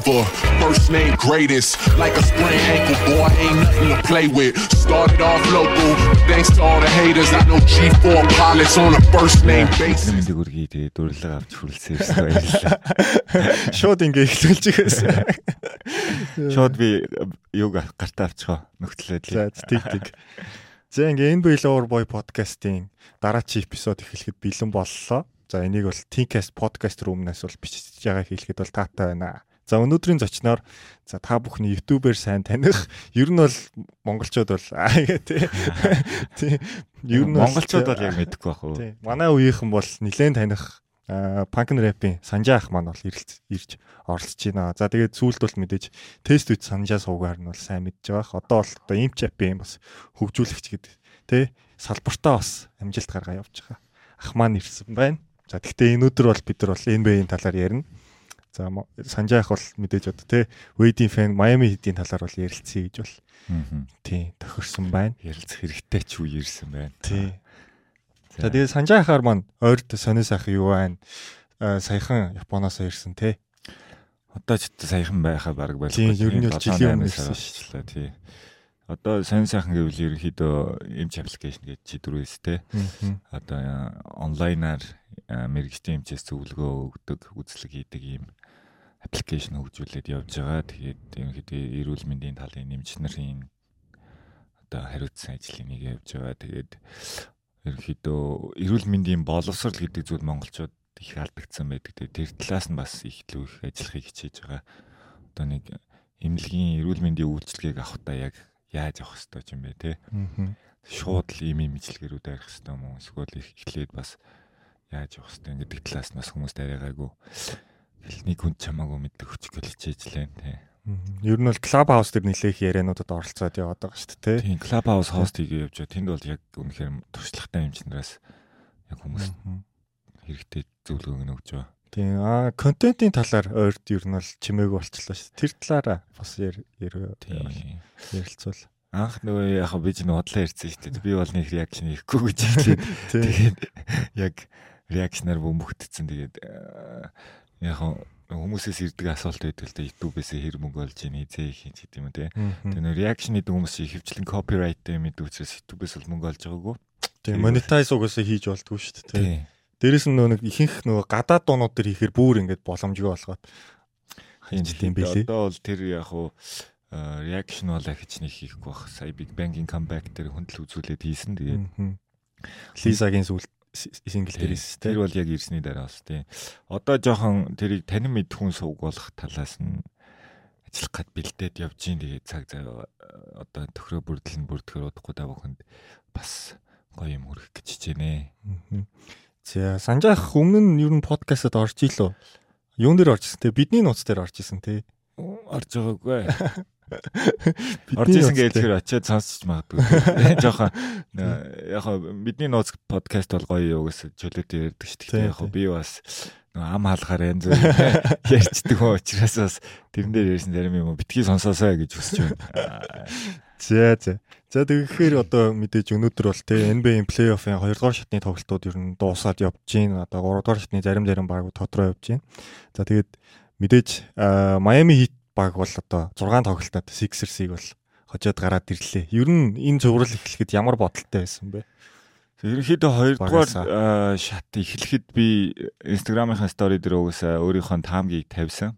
forever. First name greatest, like a sprained ankle, boy, ain't nothing to play with. Started off local, thanks to all the haters. I know G4 pilots on a first name basis. Үргэлж тэгээ дурлага авч хүлсэн ирсэн баярлалаа. Шууд ингээ эхлүүлж игээс. Шууд би юуг гартаа авчихаа нөхцөлөд. За тиг тиг. За ингээ NBA Loverboy подкастын дараачийн эпизод эхлэхэд бэлэн боллоо. За энийг бол Thinkcast podcast рүүмнээс бол бичиж байгаа хэлэхэд бол таатай байна. За өнөөдрийн зочноор за та бүхний ютубер сайн таних. Ер нь бол монголчууд бол аа тий. Тий. Ер нь монголчууд бол яг мэдэхгүй байх уу. Тий. Манай үеийнхэн бол нилээн таних панк рэпийн санжаа ах маань бол ирж ирж оролцож байна. За тэгээд сүүлд бол мэдээж тест үз санжаа суугаар нь бол сайн мэдж байгаа. Одоо бол одоо имч апийн бас хөгжүүлэгч гэдэг тий салбартаа бас амжилт гаргаа явж байгаа. Ах маань ирсэн байна. За тэгвэл энэ өдөр бол бид нар бол NBA-ийн талаар ярина. За санжаах бол мэдээж одоо тий Wade-ийн фэн Miami Heat-ийн талаар бол ярилцъя гэж бол тий тохирсон байна. Ярилцах хэрэгтэй ч үе ирсэн байна. Тий. За тэгээ санжаахаар маань ойрт сонио сайхан юу байна? Саяхан Японоос ирсэн тий. Одоо ч саяхан байхаа баг байлгүй. Тийм ер нь жилийн өмнө ирсэн шүү дээ тий. Одоо сонин сайхан гэвэл ерөнхийдөө эмч аппликейшн гэж чидрүүс те. Одоо онлайнаар мэрэгчлийн эмчээс зөвлөгөө өгдөг, үзлэг хийдэг ийм аппликейшн хөгжүүлээд явж байгаа. Тэгээд ерөнхийдөө эрүүл мэндийн талын нэмж нарын одоо хариуцсан ажлыг нэг явж байгаа. Тэгээд ерөнхийдөө эрүүл мэндийн боловсрал гэдэг зүйл монголчууд их алдагдсан байдаг. Тэр талаас нь бас их л их ажиллахыг хичээж байгаа. Одоо нэг эмнэлгийн эрүүл мэндийн үйлчилгээг авахтаа яг яаж авах хэрэгтэй юм бэ те. Шууд л ийм ижлэгэрүүд арих хэрэгтэй юм уу? Эсвэл эхлээд бас яаж явах хэрэгтэй гэдэг талаас нь бас хүмүүс таригаагүй нэг хүн чамаагүй мэддэг хүчгэл хичээж лэн тий. Ер нь бол клуб хаус дээр нэлээх яриануудад оролцоод яваад байгаа шүү дээ тий. Тийм клуб хаус хост хийгээ явж байгаа. Тэнд бол яг үнэхээр туршлагатай чинраас яг хүмүүс хэрэгтэй зөвлөгөөг нь өгж байгаа. Тийм аа контентын талаар ойрт ер нь бол чимээгүй болчихлоо шүү. Тэр талаараа бас ярилцвал анх нөгөө яг би ч нэг бодлоо ярьсан шүү дээ. Би бол нэг реакшн хийхгүй гэж хэлээд тэгээд яг реакшнаар бөмбөгдсөн. Тэгээд яг хүмүүсээс ирдэг асуулт байдаг л да YouTube-ээс хэр мөнгө олж ийн эзээ их гэдэг юм те. Тэгээ нөө реакшн хийдэг хүмүүс хөвчлэн копирайт гэдэг учраас YouTube-ээс бол мөнгө олж байгаагүй. Тэгээ монетайз угаасаа хийж болдгоо шүү дээ те. Дээрэс нь нөгөө ихэнх нөгөө гадаад дуунууд төр хийхээр бүр ингээд боломжгүй болгоод хийж тийм бэлээ. Одоо бол тэр яг хуу реакшн бол ахиж нэг хийхгүй бах. Сая Big Bang-ийн comeback дээр хүндэл үзүүлээд хийсэн. Тэгээд Лизагийн сүлд сингл дээрээс тэр бол яг ирсний дараа бас тийм. Одоо жоохон тэрийг танин мэд хүн сувг болох талаас нь ажиллах гад бэлдээд явж гин тэгээд цаг зав одоо төхрөө бүрдэл нь бүрдэхэр удахгүй та бүхэнд бас гоё юм хүргэх гэж хичээнэ. За санжаах өмнө нь ер нь подкастад орж ийлөө. Юун дээр орж исэн те бидний нууц дээр орж исэн те. Орж байгаагүй. Гэж тэр очиад сонсч магадгүй. Жохон яг бидний нууц подкаст бол гоё юу гэсэн чөлөөтэй ярьдаг шүү дээ. Яг би бас ам хаалгаар янз бүр ярьцдаг хөө учраас бас тэрэн дээр ярьсан зарим юм битгий сонсоосаа гэж хүсэж байна. За за. За тэгэхээр одоо мэдээж өнөөдөр бол те NBA плей-оффын 2 дугаар шатны тоглолтууд ер нь дуусаад явж гин. Одоо 3 дугаар шатны зарим зарим баг тодорой явж гин. За тэгээд мэдээж Miami Heat баг бол одоо 6 тоглолтод Sixers-ийг бол хожоод гараад ирлээ. Ер нь энэ зурвал эхлэхэд ямар бодолтой байсан бэ? Ерөнхийдөө 2 дугаар шат эхлэхэд би Instagram-ын стори дээр угаасаа өөрийнхөө таамгийг тавьсан.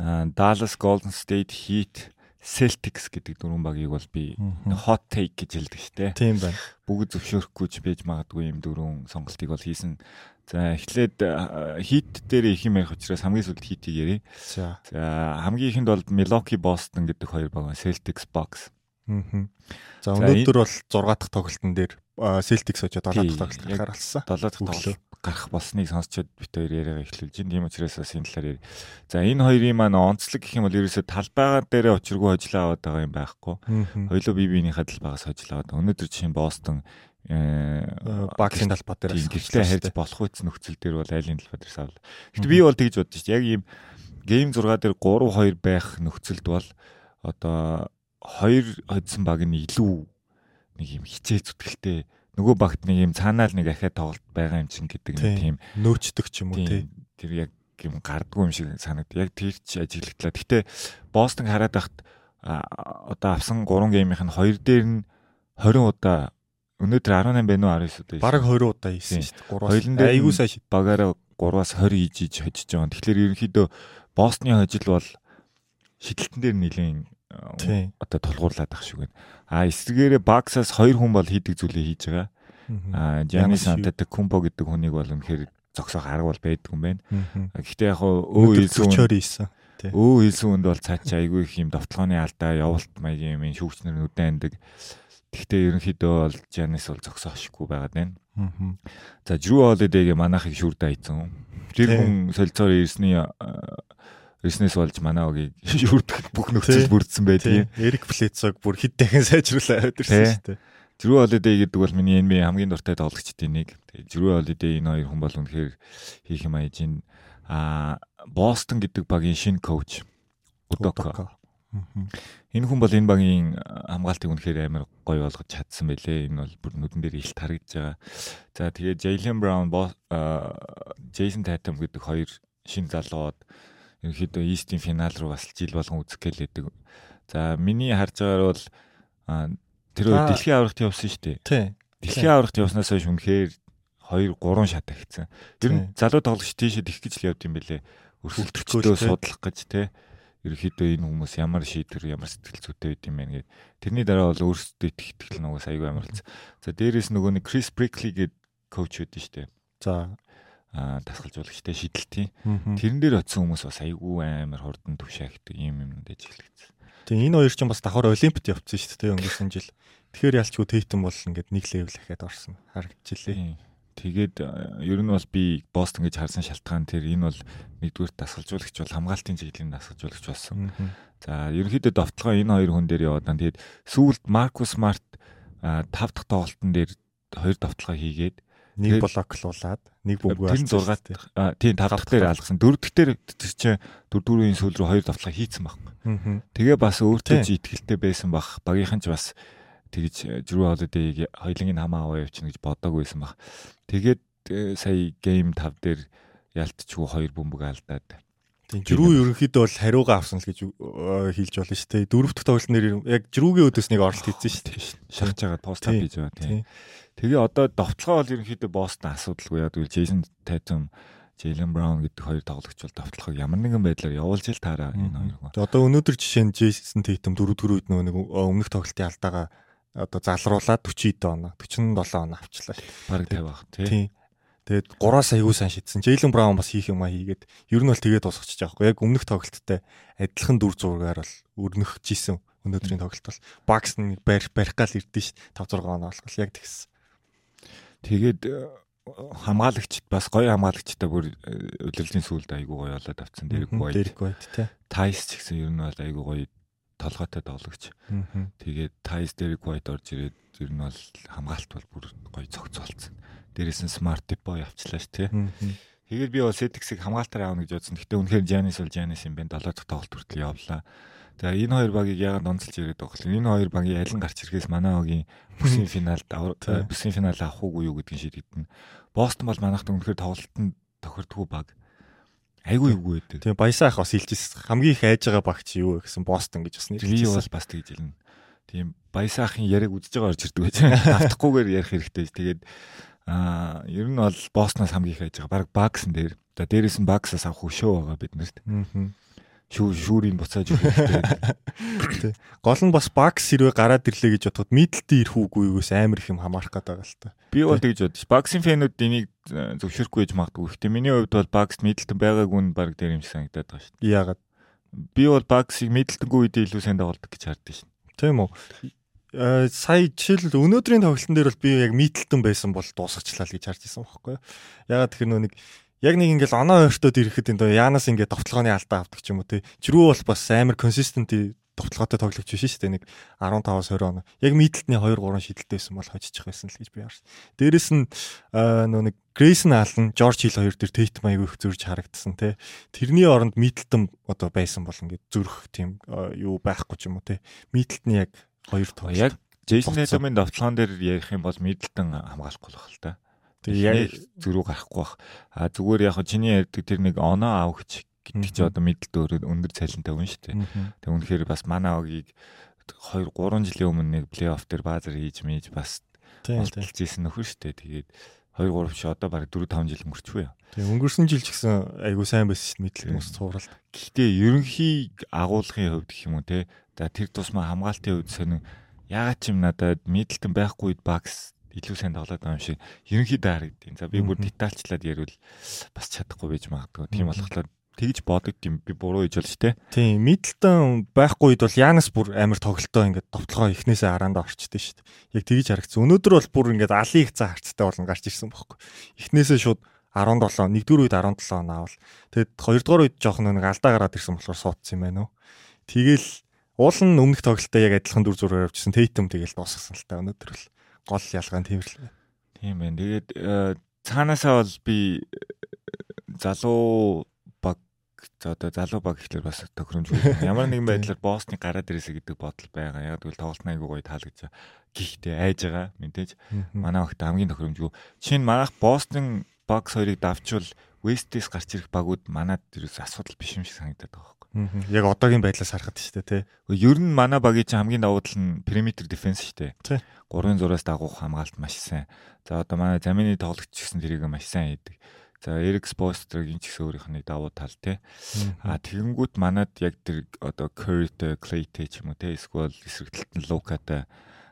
Dallas Golden State Heat Celtics гэдэг дөрвөн багийг бол би hot take гэж хэлдэг штэ. Тийм байна. Бүгд зөвшөөрөхгүй ч байж магадгүй юм дөрвөн сонголтыг бол хийсэн. За эхлээд хит дээр их юм ярих учраас хамгийн сүүлд хитийг ярив. За. За хамгийн ихэнд бол Milwaukee Boston гэдэг хоёр баг Celtics Bucks. Аа. За өнөөдөр бол 6 дахь тоглолтын дээр Celtics очоод 7 дахь тоглолт гарахаар болсон. 7 дахь тоглолт гарах болсныг сонсчод бит хоёр яриагаа эхлүүлж байна. Тийм учраас бас энэ талаар ярив. За энэ хоёрын маань онцлог гэх юм бол ерөөсө талбайгаа дээрээ очиргүй хожлоо аваад байгаа юм байхгүй. Хоёулаа бие биенийхээ талбайгаас аваад. Өнөөдөр чинь Бостон багсын талбай дээр гэрчлээ хайрж болох үс нөхцөл дээр бол айлын талбай дээр савл. Гэтэ би бол тэгж бодож шүү. Яг ийм гейм 6 дээр 3 2 байх нөхцөлд бол одоо хоёр хоцсон баг нь илүү нэг юм хичээл зүтгэлтэй нөгөө багт нэг юм цаанаал нэг ахаа тоглолт байгаа юм чин гэдэг нэг тийм нөөцдөг ч юм уу тий. Тэр яг юм гардггүй юм шиг санагд. Яг тэр ч ажиглагдлаа. Гэтэ Бостон хараад байхад одоо авсан 3 геймийнх нь 2 дээр нь 20 удаа өнөөдөр 18 байна уу 19 удаа. Бараг 20 удаа хийсэн шүү дээ. 3-аас. Хоёлын дээр айгуу сайн багаараа 3-аас 20 хийж иж хожиж байгаа. Тэгэхээр ерөнхийдөө Бостны хожил бол шидэлтэн дээр нэлийн одоо тулгуурлаад ах шиг байна. А эсвэргээрээ Баксаас 2 хүн бол хийдэг зүйлээ хийж байгаа. А Жанис Антетекумпо гэдэг хүнийг бол үнэхээр зогсоох арга бол байдаг юм байна. Гэхдээ яг өө хэлсэн өө хэлсэн хүнд бол цаачаа айгүй их юм довтлооны алдаа явуулт маягийн юм шүүгчнэр нүдэн андаг. Гэхдээ ерөнхийдөө бол Жанис бол зогсоошгүй байгаад байна. За Жрүү Холидейг манайхыг шүрдэ хайцсан. Тэр хүн солилцоор ирсний ирснээс болж манай огийг шүрдэх бүх нөхцөл бүрдсэн байдгийг. Эрик Плецог бүр хэд дахин сайжруулаад ирсэн шүү дээ. Жрүү Холидей гэдэг бол миний NBA хамгийн дуртай тоглогчдын нэг. Тэгээ Жрүү Холидей энэ хоёр хүн бол үнэхээр хийх юм аяжин а Бостон гэдэг багийн шинэ коуч Удоко. Энэ хүн бол энэ багийн хамгаалтыг үнэхээр амар гоё болгож чадсан байлээ. Энэ бол бүр нүдэн дээр илт харагдж байгаа. За тэгээд Jalen Brown, Jason Tatum гэдэг хоёр шинэ залууд ерөнхийдөө East-ийн финал руу бас жил болгон үзэх гэлээдэг. За миний харж байгаагаар бол тэр дэлхийн аврагт явсан шүү дээ. Тий. Дэлхийн аврагт явснаас хойш үнэхээр 2 3 шат агцсан. Тэр нь залуу тоглогч тийшээ их гэж л явд юм бэлээ. Өрсөлдөгчдөө судлах гэж те. Ерөнхийдөө энэ хүмүүс ямар шийдвэр ямар сэтгэл зүйтэй байд юм бэ гэд. Тэрний дараа бол өөрсдөө их итгэл нугас аягүй амар болсон. За дээрэс нөгөө нэг Крис Брикли гээд коуч шүү дээ. За а дасгалжуулагчтай шидэлтийн. Тэрэн дээр очисон хүмүүс бас аягүй амар хурдан төвшөөгдөг юм юм дэж хэлчихсэн. Тэгээ энэ хоёр ч бас давхар олимпиад явцсан шүү дээ өнгөрсөн жил. Тэгэхээр ялчгүй Тейтэн бол ингээд нэг левел ихэд орсон харагдчихлээ. Тэгээд э, ер нь бол би Бостон гэж харсан шалтгаан тэр энэ бол нэгдүгээр дасгалжуулагч бол хамгаалтын чиглэлийн дасгалжуулагч болсон. За ерөнхийдөө довтлогоо энэ хоёр хүн дээр яваад тэгээд сүүлд Маркус Смарт 5 дахь тоглолтын дээр хоёр довтлогоо хийгээд нэг блоклуулад нэг бөмбөг алсан. Тэр 6 тийм 5 дахь дээр алгасан. 4 дахь дээр чинь 4 дөрвийн сүүл рүү хоёр довтлогоо хийцэн байхгүй. Тэгээ бас өөртөө ч ихтэлтэй байсан бах. Багийнхан ч бас тэгж Жрүү Холидейг хоёлынгийн хамаа аваа явчихна гэж бодоагүй байсан баг. Тэгээд э, сая гейм 5 дээр ялтчгүй хоёр бөмбөг алдаад. Тийм Жрүү ерөнхийдөө бол хариугаа авсан л гэж э, хэлж болно шүү дээ. Дөрөвт тоглолт нэр яг Жрүүгийн өдөөс нэг оролт хийсэн шүү дээ. Шахаж байгаа пост ап хийж байгаа тийм. Тэгээ одоо довтлогоо бол ерөнхийдөө Бостон асуудалгүй яа гэвэл Джейсон Татум Jalen Brown гэдэг хоёр тоглогч бол довтлохыг ямар нэгэн байдлаар явуулж ил таараа энэ хоёр. Одоо өнөөдөр жишээ нь Jason Tatum дөрөвдүгээр үед нэг өмнөх тоглолтын алдаага одоо залруулаад 40 эд оноо 47 оноо авчлаа. Бараг 50 баг тий. Тэгээд 3-аас аягүй сайн шийдсэн. Jalen Brown бас хийх юм а хийгээд ер нь бол тэгээд тусахчих жоохгүй. Яг өмнөх тоглолттой адилхан дүр зургаар бол өрнөх жисэн өнөөдрийн тоглолт бол Bucks нэг барих барих гал ирдэ ш 5 6 оноо болох яг тэгсэн. Тэгээд э, хамгаалагчд бас гоё хамгаалагчтай бүр удирдлагын сүлд айгүй гоё болоод авцсан Дэрэг White. Дэрэг White тий. Тайс ч гэсэн ер нь бол айгүй гоё толгойтой тоглогч. Тэгээд Тайс Дерек White орж ирээд ер нь бол хамгаалт бол бүр гоё цогцолцсон. Дээрээс нь Smart Depot явчлаа ш тий. Тэгээд би бол Celtics-ийг хамгаалтаар аавна гэж бодсон. Гэтэ үнэхээр Giannis бол Giannis юм байна. 7 дахь тоглолт хүртэл явлаа. За энэ хоёр багийг яагаад онцолж ирээд байгаа вэ? Энэ хоёр багийн аль нь гарч ирэхээс манай огийн бүсийн финалд бүсийн финал авах уугүй юу гэдгийг шийдэгдэнэ. Бостон бол манайхад үнэхээр тоглолтод тохирдгүй баг. Айгүй юу гэдэг. Тийм баясаа ах бас хэлжсэн. Хамгийн их айж байгаа багч юу гэсэн Бостон гэж бас нэрлэжсэн. Би бол бас тэгж хэлнэ. Тийм баясаа ахын яриаг үзэж байгаа орж ирдэг байж. Автахгүйгээр ярих хэрэгтэй. Тэгээд аа ер нь бол Бостноос хамгийн их айж байгаа. Бараг Баксэн дээр. За дээрээс нь Баксаас авах хөшөө байгаа бид нарт. Аа шүү шүүрийг буцааж өгөх хэрэгтэй. Гол нь бас Бакс хэрвээ гараад ирлээ гэж бодоход мидэлтэн ирэх үгүй юус амар их юм хамаарах гэдэг байгаа л та. Би бол тэгж бодож. Баксын фэнүүд энийг зөвшөөрөхгүй гэж магадгүй. Гэхдээ миний хувьд бол Бакс мидэлтэн байгаагүй нь баг дээр юм шиг санагдаад байгаа шүү дээ. Яагаад? Би бол Баксыг мидэлтэнгүй үедээ илүү сайн тоглодог гэж хардсан шин. Тийм үү? Э, сая жишээл өнөөдрийн тоглолтын дээр бол би яг мидэлтэн байсан бол дуусгачлаа л гэж харж исэн байхгүй юу? Ягаад тэгэхээр нөө нэг яг нэг ингээл оноо ойртоод ирэхэд энэ яанаас ингээд товтлогооны алдаа авдаг ч юм уу те. Жирүү бол бас амар консистент товтлогоотой тоглогч биш шүү дээ нэг 15-аас 20 оноо. Яг мидэлтний 2 3 шидэлтэйсэн бол хожиж байсан л гэж би харсан. Дээрэс нь нөө нэг Грейсон Аллен, Жорж Хил хоёр дээр Тейт маяг их зурж харагдсан те. Тэрний оронд мидэлтэн одоо байсан бол ингээд зүрх тийм юу байхгүй ч юм уу те. Мидэлтний яг хоёр тоглолт. Яг Джейсон Эдмийн довтлогоон дээр ярих юм бол мидэлтэн хамгаалахгүй л байна л та. яг зөрүү гарахгүй бах. А зүгээр яг чиний ярьдаг тэр нэг оноо авахч гэдэг чи одоо мэдлэлт өөрөө өндөр цалинтай хүн шүү дээ. Тэг үнэхээр бас манай огийг 2 3 жилийн өмнө нэг плей-офф дээр баазар хийж мэж бас болтолж ийсэн нөхөр шүү дээ. Тэгээд 2 3 чи одоо баг 4 5 жил өнгөрчихвээ. Тэгээ өнгөрсөн жил ч гэсэн айгуу сайн байсан шүү мэдлэг хүмүүс цуурал. Гэхдээ ерөнхий агуулгын хувьд гэх юм уу те. За тэр тусмаа хамгаалтын хувьд сонин ягаад ч юм надад мэдлэлтэн байхгүй багс илүү сайн тоглоод байгаа юм шиг ерөнхийдөө харагдیں۔ За би бүр детальчлаад ярил бас чадахгүй байж магадгүй. Тийм болохоор тэгж бодогд юм би буруу хийж болж тэ. Тийм Миддлтон байхгүй үед бол Янас бүр амар тоглолтоо ингээд товтлогоо эхнээсээ хараандаа орчдөг дээ. Яг тэгж харагдсан. Өнөөдөр бол бүр ингээд алын их цаа харцтай болон гарч ирсэн бохоггүй. Эхнээсээ шууд 17, нэгдүгээр үед 17 он аавал. Тэгэд хоёрдугаар үед жоох нэг алдаа гараад ирсэн болохоор суудсан юм байна уу. Тэгэл уул нь өмнөх тоглолтоо яг адилхан дүр зургаар явуулчихсан. Тейтем тэгэл дуусгасан л та өнөөдөр л гол ялгаа нь тийм байна. Тэгээд э, цаанаасаа бол би э, залуу за одоо залуу баг гэхлээр бас тохиромжгүй. Ямар нэгэн байдлаар боссны гараад ирээсэ гэдэг бодол байгаа. Яг тэгвэл тоглолт айгуу гоё таалагдж гихтэй айж байгаа. Мэдээж манай огт хамгийн тохиромжгүй. Чин манайх боссын багс хоёрыг давчвал West-ээс гарч ирэх багууд манад ерөөс асуудал биш юм шиг санагдаад байгаа Яг одоогийн байдлаас харахад шүү дээ тий. Ер нь манай багийн чинь хамгийн давуу тал нь perimeter defense шүү дээ. Тий. 3-6-аас дагуух хамгаалт маш сайн. За одоо манай замины тоглогч гэсэн тэрийг маш сайн хийдэг. За Eric Spoelstra-гийн ч гэсэн өөрийнх нь давуу тал тий. А тэгэнгүүт манад яг тэр одоо Curry-тэй, Clay-тэй ч юм уу тий. Эсвэл эсрэгтэлт нь Luka-тай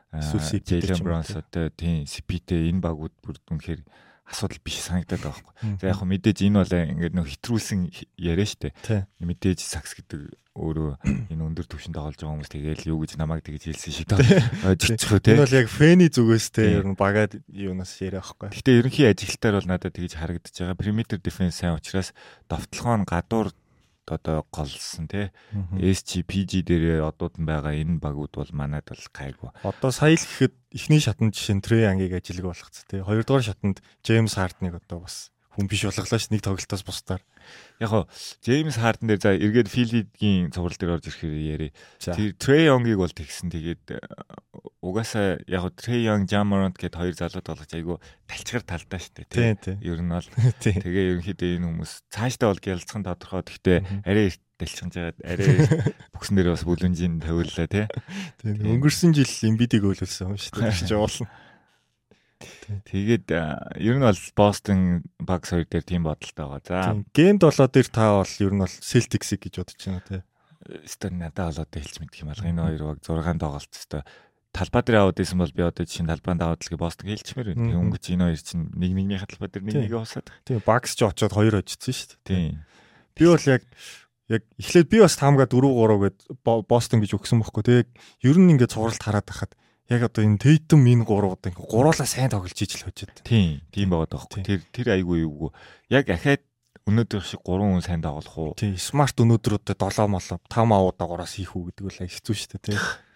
Jalen Brunson-тэй тийм CP-тэй энэ багууд бүр үнэхээр асуудал биш санагдаад байгаа байхгүй. За яг хөө мэдээж энэ бол ингээд нөх хитрүүлсэн яриа штэ. Мэдээж сакс гэдэг өөрөө энэ өндөр түвшинд тоглож байгаа хүмүүс тэгээл юу гэж намайг тэгж хэлсэн шиг ойлгочих тий. Энэ бол яг фэни зүгээс те ер нь багаад юунаас яриа байхгүй. Гэтэ ерөнхий ажилтаар бол надад тэгж харагдаж байгаа. Perimeter defense сайн учраас довтлогоо нь гадуур одоо голсон тий. SG PG дээр одууд нь байгаа энэ багууд бол манад бол гайгүй. Одоо сая л гэхэд эхний шатанд жишээ нь Трей ангийг ажилг болгоц тий. Хоёрдугаар шатанд Джеймс Хардныг одоо бас хүн биш болголоо ш нэг тоглолтоос бусдаар. Яг хоо Джеймс Харден дээр за эргээд Филидгийн цуврал дээр орж ирэхээр яри. Тэр Трей Йонгийг бол тэгсэн тэгээд угаасаа яг Трей Йонг Jamorant гэд хоёр залууд болгож айгу талчгар талдаа штэ тий. Ер нь бол тэгээ ерөнхийдөө энэ хүмүүс цаашдаа бол гялцхан тодорхой гэхдээ арай дэлчинж жагаад арай бүксэн дээр бас бүлэнжийн тавиуллаа тий. Өнгөрсөн жил Эмбидиг өөлөсөн юм дээ. Чи уулна. Тэгээд ер нь бол Бостон Багс хоёр дээр тийм бодолтой байгаа. За гейм 7 дээр та бол ер нь бол Celtics гэж бодож байна тий. Стон надад болоод хэлж мэдэх юм алга. Энэ хоёр баг 6 тоглолт өстой талбай дээр аваад исэн бол би одоо чинь талбайд аваад л Бостон хэлчихмээр байна. Тэгээ өнгөч энэ хоёр чинь нэг нэгний талбай дээр нэг нэгээ усаад. Тийм Багс ч очоод хоёр очсон шүү дээ. Тийм. Би бол яг яг эхлээд би бас таамага 4 3 гэд Бостон гэж өгсөн бохгүй. Тэгээ ер нь ингээд цувралт хараад байхад яг одоо энэ Tatum энэ гурав одоо гуруулаа сайн тоглож ижил хожид. Тийм, тийм байгаад байгаа хөө. Тэр тэр айгүй юу. Яг ахаад өнөөдөр шиг 3 хүн сайн тоглох уу? Тийм, смарт өнөөдөр одоо 7 молоо 5 аваа дагуураас хийх үү гэдэг бол хэцүү шүү дээ, тийм.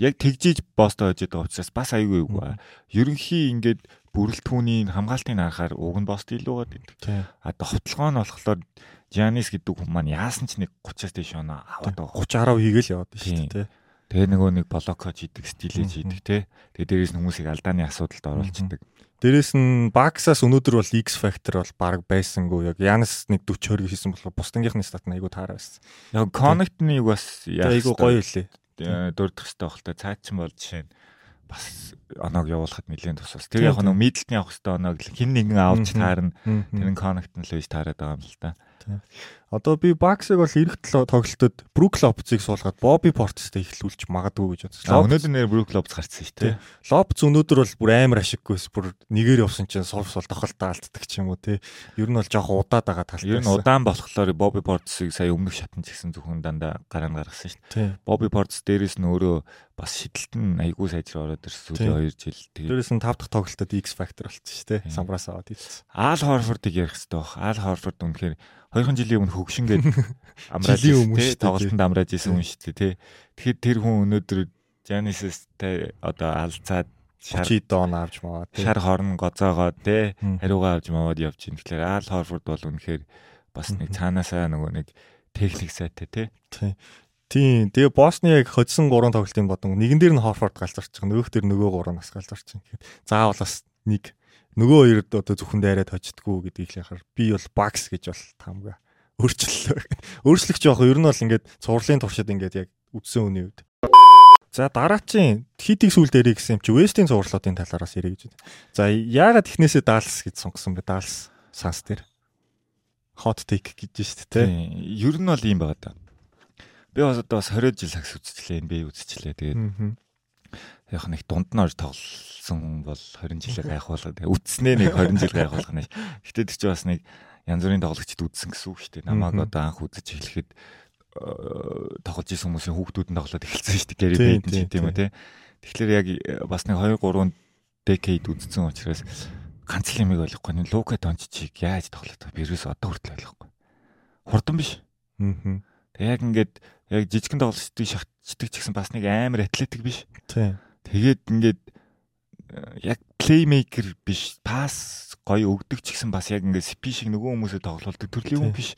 Яг тэгжиж бостой хожид байгаа учраас бас айгүй юу. Ерөнхий ингээд бүрэлдэхүүний хамгаалтыг харахаар уг нь бост илүү байгаа. А довтлогоо нь болохоор Жанис гэдэг хүн маань яасан ч нэг 30-аас дээш оноо аваад байгаа. 30 10 хийгээл яваад шүү дээ. Тэгээ нөгөө нэг блокож хийдэг, стилэж хийдэг те. Тэгээ дээрээс нь хүмүүсийг алдааны асуудалд оруулцдаг. Дээрээс нь Баксаас өнөөдөр бол X factor бол баг байсангүй яг Янас нэг 40 20 хийсэн болохоор бусдынхны стат нь айгүй таараа байсан. Яг Connect-ны юу бас айгүй гоё үлээ. Дурдах хэрэгтэй байх та цаачин бол жишээ нь бас оноог явуулахад нэлээд тус бас. Тэр яг нэг мэдлэлтний авах хэрэгтэй оноог хин нэгэн авч таарна. Тэр нь Connect нь л байж таарад байгаа юм л та. Одоо би Баксыг бол эх тоглолтод Брук Лопцыг суулгаад Бобби Портстэй эхлүүлж магадгүй гэж бодсон. Өнөөдөр нэр Брук Лопц гарсан шүү дээ. Лопц өнөөдөр бол бүр амар ашиггүйс бүр нэгээр явсан чинь сулс бол тохолтой алддаг ч юм уу те. Ер нь бол жоох удаад байгаа талтай. Ер нь удаан болохоор Бобби Портсыг сая өмнөх шатанд гэсэн зөвхөн дандаа гараан гаргасан шүү дээ. Бобби Портс дээрээс нь өөрөө бас шидэлт нь айгүй сайжраа ороод ирсэн сүүлийн 2 жил. Тэгээд дээрээс нь 5 дахь тоглолтод X Factor болчихсон шүү дээ. Самбраас аваад ирсэн. Аал Хорфордыг ярих хэрэгтэй баг. Аал Хорфорд үнэхээр 2 жилийн өмнө хөгшингээд амрааж тий тоглолтод амрааж исэн хүн шүү дээ тий. Тэгэхээр тэр хүн өнөөдөр Genesis-тэй одоо алцаад шар дон авч маваа тий. Шар хорн гоцоогоо тий хариугаа авч маваад явж ин. Тэгэхээр Ал Хорфорд бол үнэхээр бас нэг цаанаасаа нөгөө нэг техник сайтай тий. Тий. Тийм. Тэгээ Босны яг хоцсон 3 тоглолтын бодон нэгэн дээр нь Хорфорд галзарч байгаа. Нөгөөх дээр нөгөө 3 нас галзарч байгаа. Заавал бас нэг нөгөө хоёрд одоо зөвхөн дайраад хождгоо гэдгийг л яхаар би бол багс гэж бол таамга өөрчлөлөө. Өөрчлөх жоох ер нь бол ингээд цувралын туршид ингээд яг үдсэн үний үед. За дараачийн хитийг сүүл дээрээ гэсэн юм чи Вестийн цувралуудын талаараас ярих гэж байна. За яагаад технээсээ даалс гэж сонгосон бэ? Даалс санс дээр. Hot take гэж шүү дээ. Ер нь бол ийм байгаа да. Би бас одоо бас 20 жил сакс үзчихлээ, NBA үзчихлээ. Тэгээд яг нэг дунд нь орж тоглосон бол 20 жилээ гайхуулгаа. Тэгээд үтснээ нэг 20 жил гайхуулах нь. Гэтэ тэр чинь бас нэг янз бүрийн тоглогчд үзсэн гэсэн үг шүү дээ. Намааг одоо анх үзэж эхлэхэд э, тоглож исэн хүмүүсийн хүүхдүүд нь тоглоод эхэлсэн шүү дээ. Гэри Бейден тийм үү те. Тэгэхээр яг э, бас нэг 2 3 decade үзсэн учраас ганц л юмыг ойлгохгүй нь Лука Дончичийг яаж тоглоод байгаа би ерөөс одоо хүртэл ойлгохгүй. Хурдан биш. Аа. Тэг яг ингээд яг жижигхэн тоглолтыг шахчихдаг ч гэсэн бас нэг амар атлетик биш. Тийм. Тэгээд ингээд яг плеймейкер биш, пас гоё өгдөг ч гэсэн бас яг ингээд спи шиг нөгөө хүмүүсээ тоглолдог төрлийн хүн биш.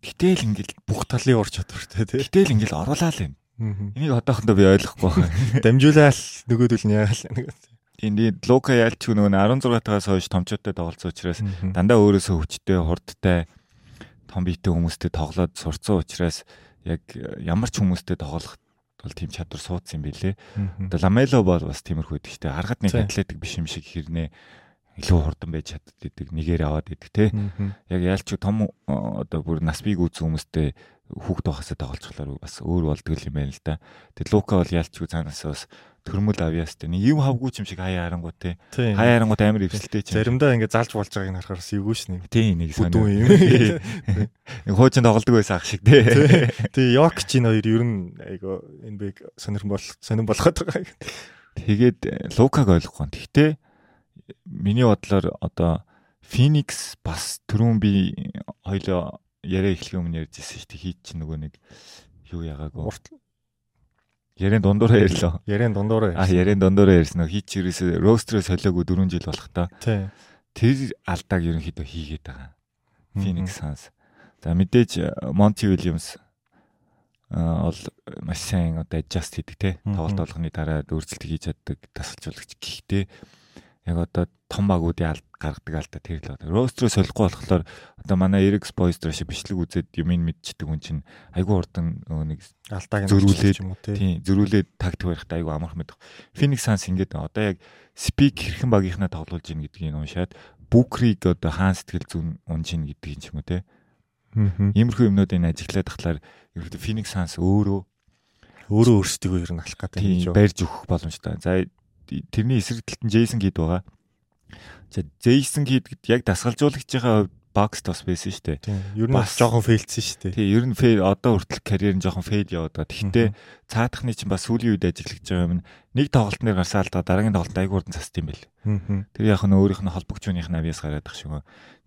Гэтэл ингээд бүх талын ур чадвартай тий. Гэтэл ингээд оруулаа л юм. Энийг одоохондоо би ойлгохгүй байна. Дамжуулаад нөгөөдөл нь яагаад нэг Энд Лука ялч нөгөө 16 тагаас хойш томчуудтай тоглолцсон учраас дандаа өөрөөсөө хүчтэй, хурдтай, том биетэй хүмүүстэй тоглоод сурцсан учраас яг ямар ч хүмүүстэй тоглох бол тийм чадвар суудсан юм билэ. Одоо Ламело бол бас тиймэрхүү дээ. Харахад нэг атлетик биш юм шиг хэрнээ илүү хурдан байж чаддаг нэгээр аваад идэг те. Яг яалч том одоо бүр нас бийг үүсэн хүмүүстэй хүүхд байхасаа тоглолцохлоор бас өөр болдго юм байна л да. Тэгээ Лука бол яалч цаанаас бас төрмөл авьяас те нэг юм хавгүй юм шиг хаяа харангуй те хаяа харангуй амар өвсөлтэй чинь заримдаа ингээд залж болж байгааг нь харахаар эвгүй ш нэг тийм нэг юм. Нэг хуучин тоглодог байсан ах шиг те тий. Йок чинь хоёр ер нь айгу энэ бэг сонирхон бол сонирн болгоод байгаа тэгээд Лукаг ойлгохгүй гэхдээ миний бодлоор одоо Phoenix бас түрүүн би хоёлоо яриа эхлэх өмнө ярьжсэн шүү дээ хийч чинь нөгөө нэг юу ягаагүй Ярийн дундуураа ярьлаа. Ярийн дундуураа. А ярийн дундуураа ярьсан. Хийч ерөөсө роостроо солиогүй 4 жил болох та. Тий. Тэр алдааг ерөнхийдөө хийгээд байгаа. Phoenix Suns. За мэдээж Monty Williams бол маш сайн одоо adjust хийдэг те. Тоглолт болгоны дараа өөрчлөлт хийж чаддаг тасалжуулагч. Гэхдээ яг одоо том багуудын алд гаргадаг алдаа тэр л байна. Ростроо солихгүй болохоор одоо манай Эрикс Бойстро шиг бичлэг үзээд юм ин мэдчихдэг хүн чинь айгүй хурдан нэг алдааг зөрүүлээд юм уу тийм зөрүүлээд тактик барихтаа айгүй амарх мэдэх. Phoenix Suns ингээд одоо яг спик хэрхэн багийнхнаа тоглуулж ийн гэдгийг уншаад Букриг одоо хаан сэтгэл зүйн унж ийн гэдгийг юм уу те. Иймэрхүү юмнуудыг ажиглаад тахлаар Phoenix Suns өөрөө өөрөө өөрсдөө ер нь алах гэдэг юм шүү. Барьж өгөх боломжтой. За тэрний эсрэг талд нь Джейсон Кид байгаа. За Джейсон Кид яг дасгалжуулагчийн хувьд бокс тос байсан шүү дээ. Тийм. Ер нь бас жоохон фейлсэн шүү дээ. Тийм, ер нь фейл одоо хүртэл карьер нь жоохон фейл яваад байгаа. Тэгэхдээ цаадахны чинь бас сүүлийн үед ажиллаж байгаа юм. Нэг тоглолтноор гарсаа л да дараагийн тоглолт айгуу урдан цаст юм байл. Тэр яг нь өөрийнх нь холбогчууных нь авьяас гараад ах шиг.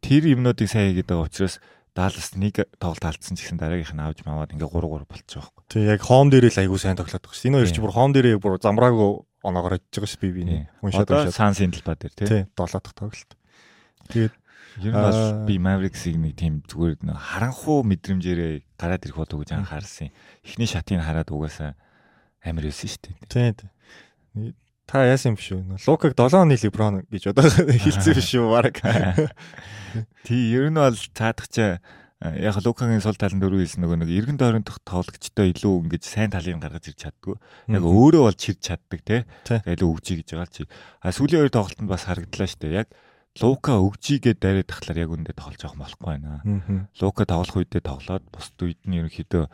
Тэр юмнуудыг сайн хийгээд байгаа учраас Даллас нэг тоглолт алдсан ч гэсэн дараагийнх нь авч маваад ингээ 3 3 болчих واخ. Тий яг хоом дээрээ л айгуу сайн тоглоод байгаа шүү. Энэ хоёр ч бүр хоом дээрээ бүр замраагүй оноогоор очиж байгаа ш би би уншаад уншаад Сансын талбай дээр тий 7 дахь тоглолт. Тэгээд ер нь бол би Mavericks-ийг нэг тийм зүгээр харанхуу мэдрэмжээрээ гараад ирэх болов уу гэж анхаарсан. Эхний шатыг хараад угаасаа амар өссөн шүү дээ. Тий. Та яасан юм биш үү? Лукаг 7 оны LeBron гэж одоо хэлсэн биш үү? Бараг. Тий, ер нь бол цаадахчаа яг Лукагийн сул талын дөрөв хэлсэн нөгөө нэг эргэн тойрондох тоглогчтой илүү ингэж сайн талыг гаргаж ирч чаддгүй. Яг өөрөө бол чирч чаддаг те. Илүү өгчий гэж байгаа чи. А сүүлийн хоёр тоглолтод бас харагдлаа шүү дээ. Яг Лука өгчийгээ дараад тахлаар яг үндэ тоглож авах болохгүй байна. Лука тоглох үедээ тоглоод бусд үед нь ерөнхийдөө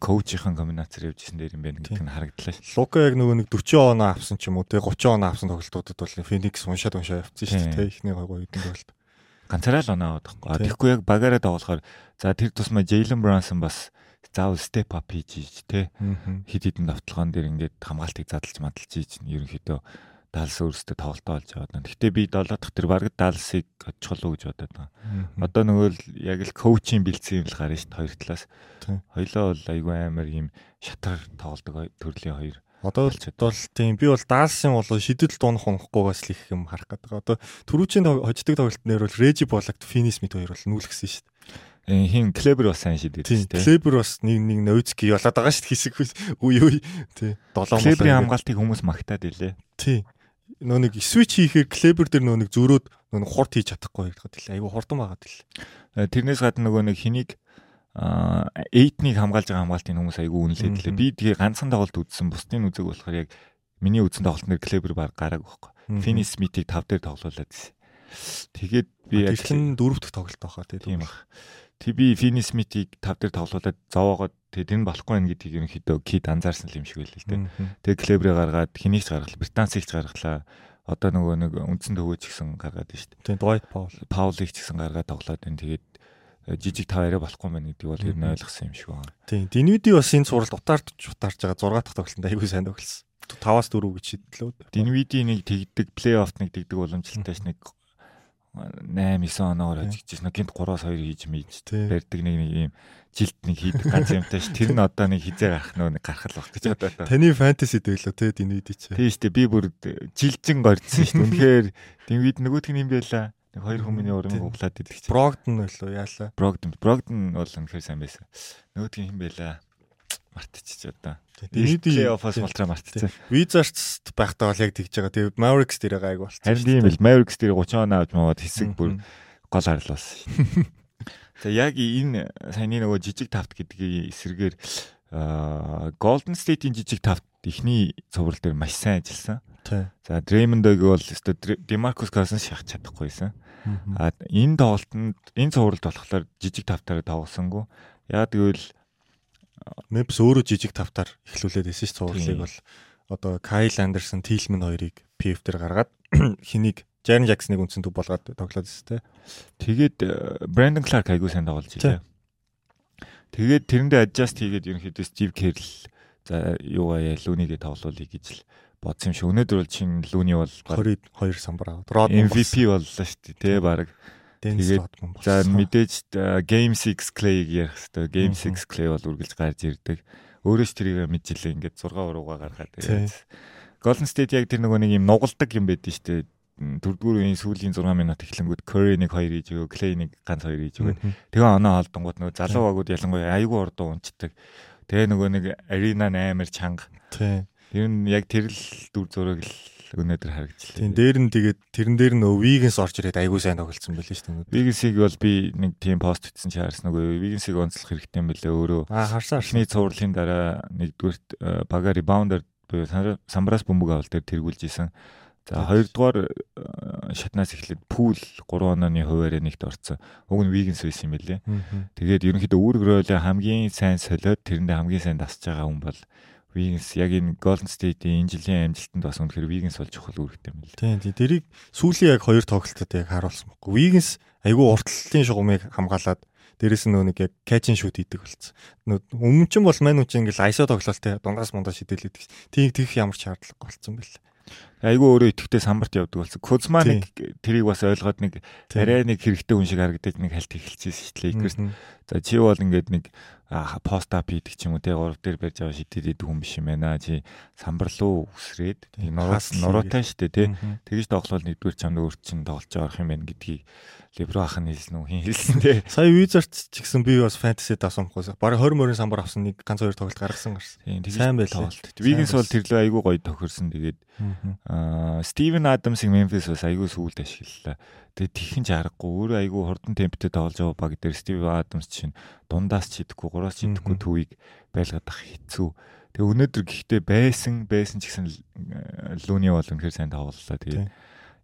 коучийн комбинацаар явж исэн дээр юм байна гэдэг нь харагдлаа шүү. Лука яг нөгөө нэг 40 оноо авсан ч юм уу те 30 оноо авсан тоглолтуудад бол Феникс уншаад уншаа явцсан шүү дээ. Эхний гоё хэдэн тоглолт ганцаараа л оноо аваад байхгүй. Тэгэхгүй яг багаараа тоглохоор за тэр тусмаа Jalen Brunson бас заавал step up хийж ийж те хид хідэн давталгаан дээр ингээд хамгаалтыг задлж мадалж ийж ерөнхийдөө Далс өөрөөсөө тоглолтоо олж аваад байна. Гэтэ би 7 дахь тэр баг Далсыг очихлоо гэж бодоод байна. Одоо нөгөө л яг л коучинг бэлдсэн юм л гарна шүү дээ хоёр талаас. Хоёлоо бол айгүй амар юм шатар тоглодог төрлийн хоёр Одоо бол тийм би бол даалсын бол шидэл дуунах унахгүйгээс л их юм харах гэдэг. Одоо түрүүчийн хождог тоглолт нэр бол Режи Болагт Финис мэд хоёр бол нүүлгсэн шүү дээ. Э хин Клебер бас сайн шидэв тийм. Клебер бас нэг нэг Ноицки болоод байгаа шүү хэсэг үе үе тий. 7 Клеберийн хамгаалтыг хүмүүс магтаад илээ. Тий. нөө нэг switch хийхээр клебер дээр нөө нэг зөрөөд нөө хурд хийж чадахгүй гэдэг л айгүй хурдан байгаа тэл. Э, тэрнээс гадна нөгөө нэг хэнийг а 8-ыг хамгаалж байгаа хамгаалтын хүмүүс айгүй үнэлээд лээ. Би тэгээ ганцхан тоглолт үзсэн. Бусдын үзэг болохоор яг миний үзсэн тоглолт нэр клебер баг гараг байхгүй. Финис Смитийг 5 дээр тоглуулад. Тэгээд би яг тэр дөрөв дэх тоглолт байхаа тийм баг. Тэг би Финис Смитийг 5 дээр тоглуулад зовоогоод тэг тэр нь болохгүй байх гэдгийг ерөнхийдөө кид анзаарсан юм шиг байл л дээ. Тэг клебрээ гаргаад хэнийг ч гаргалаа, Британцыг ч гаргалаа. Одоо нөгөө нэг үндсэн төвөөч гэсэн гаргаад байна шүү дээ. Тийм Dwight Powell. Powell-ыг ч гэсэн гаргаад тоглоод байна. Тэгээд э, жижиг тав арай болохгүй байна гэдгийг бол ер нь ойлгосон юм шиг байна. Тийм. Динвиди бас энэ суралт утаард утаарж байгаа 6 дахь тоглолтод аягүй сайн тоглосон. 5-аас 4 гэж шийдлээ. Динвиди нэг тэгдэг, плей-оффт нэг тэгдэг уламжлалтайш нэг 8 9 оноогоор ажигчсэн. Гинт 3-аас 2 хийж мийж барьдаг нэг нэг юм жилд нэг хийдэг ганц юмтай ш. Тэр нь одоо нэг хизээ гарах нөө нэг гарах л баг гэж одоо. Таны фэнтези дэглөө те Динвиди чи. Тийм шүү дээ. Би бүр жилжин горьдсон шүү дээ. Үнэхээр Динвид нөгөөдг нь юм байла. Нэг хоёр хүмүүний уран гуглаад идэх чинь. Брогдон байлоо яалаа. Брогдон. Брогдон бол үнэхээр сайн байсан. Нөгөөдг нь юм байла мартчих одоо. Динвиди офос болтроо мартчихсан. Wizards байхдаа бол яг тэгж байгаа. Тэгээ Mavericks дээр гайг болчихсон. Харин тийм л Mavericks дээр 30 оноо авч маваад хэсэг бүр гол харлуулсан. За яг энэ саяны нөгөө жижиг тавт гэдгийг эсэргээр Golden State-ийн жижиг тавт эхний цуврал дээр маш сайн ажилласан. За Draymond-ыг бол өстө DeMarcus Cousins шахах чадахгүйсэн. А энэ тоглолтод энэ цувралд болохоор жижиг тавтаараа тоглосонгүй. Яг тэгвэл Memphis өөрөө жижиг тавтаар эхлүүлээд байсан ш цувралыг бол одоо Kyle Anderson, Tillman хоёрыг PF дээр гаргаад хэнийг Jaren Jackson-ыг үндсэн төв болгоод тоглоод байсан те. Тэгээд Brandon Clark айгуу сайн тоглож ийлээ. Тэгээд тэрэндээ adjust хийгээд ерөнхийдөө Steve Kerr за юугаа Лүнигээ тоглоулъя гэж л бодсон юм шиг. Өнөөдөр бол чин Лүни бол 22 самбар аваад MVP боллоо шүү дээ. Тэ баг. Тэгээд за мэдээж э, Game 6 Clay-г ярих хэрэгтэй. Game 6 Clay бол үргэлж гарч ирдэг. Өөрөө ч тэрийг мэджилээ ингээд 6 урууга гаргаад тэгээд Golden State яг тэр нөгөө нэг юм нугалдаг юм байдэн шүү дээ дөрөвдүгээр үеийн сүүлийн 6 минут эхлэнгүүд Curry нэг 2 хийж өгөө, Clay нэг ганц 2 хийж өгөө. Тэгээ оноо олдонгууд нөгөө залуу багууд ялангуяа айгүй урдуу унцдаг. Тэгээ нөгөө нэг арена амар чанга. Тийм. Тэр нь яг тэр л дүр зураг л өнөөдөр харагдлаа. Тийм дээр нь тэгээд тэрэн дээр нөгөө Wiggins орж ирээд айгүй сайн тоглолцсон байлээ шүү дээ. Wiggins-ийг бол би нэг тийм пост хийсэн чи харсан нөгөө Wiggins-ийг онцлох хэрэгтэй юм бэлээ өөрөө. Аа харсаа. Эхний цувралын дараа нэгдүгээр бага ребаундер буюу самбраас бөмбөг авал дээр тэргүүлж исэн. За хоёрдугаар э, шатнаас эхлээд пул 3 онооны хуваараа нэгт орцсон. Уг нь Wiggins байсан юм билээ. Тэгээд ерөнхийдөө үүрэг ролээ хамгийн сайн солиод тэрэндээ хамгийн сайн дасж байгаа хүн бол Wiggins яг энэ Golden State-ийн энэ жилийн амжилтанд бас үнэхээр Wiggins бол чухал үүрэгтэй юм билээ. Тийм тийм. Тэрийг сүүлийн яг хоёр тоглолтод яг харуулсан баггүй. Wiggins айгүй уртлалтын шугамыг хамгаалаад дээрэс нь нэг яг catch and shoot хийдэг болсон. Өмнө ч бол мань үчи ингээл ISO тоглолттой дундаас мундаа шидэлээд тийм тэгэх ямар ч шаардлагагүй болсон байлээ айгүй өөрөө итгэвтэй самбарт явдаг болсон. Кузма нэг тэрийг бас ойлгоод нэг арай нэг хэрэгтэй хүн шиг харагдаж нэг хальт эхэлчихсэн шүү дээ. За чи бол ингээд нэг пост ап хийдэг ч юм уу те гурав дээр барьж аваа шидэд идэг хүн биш юм байна. Чи самбар руу үсрээд нуруутай шүү дээ те. Тэгэж тоглол нэгдүгээр чамд өөр чинь тоглож байгаа юм байна гэдгийг Лебро ах нь хэлсэн үү хин хэлсэн те. Сая Wizards ч гэсэн би бас fantasy давсанхгүй. Бараг 20 мөрийн самбар авсан нэг ганц хоёр тоглолт гаргасан гарсан. Сайн байл тоглолт. Wiggins бол тэрлээ айгүй гоё тохирсон. Тэгээд Steven Adams-ыг Memphis бас айгүй сүулт ашиглалаа. Тэгээд тхэн ч аргагүй өөрөө айгүй хурдан темптэй тоглож байгаа баг дээр Steven Adams чинь дундаас ч идэхгүй, гураас ч идэхгүй төвийг байлгаад ах хэцүү. Тэгээ өнөөдөр гэхдээ байсан байсан ч гэсэн Лүни бол үнэхээр сайн тоглолоо. Тэгээд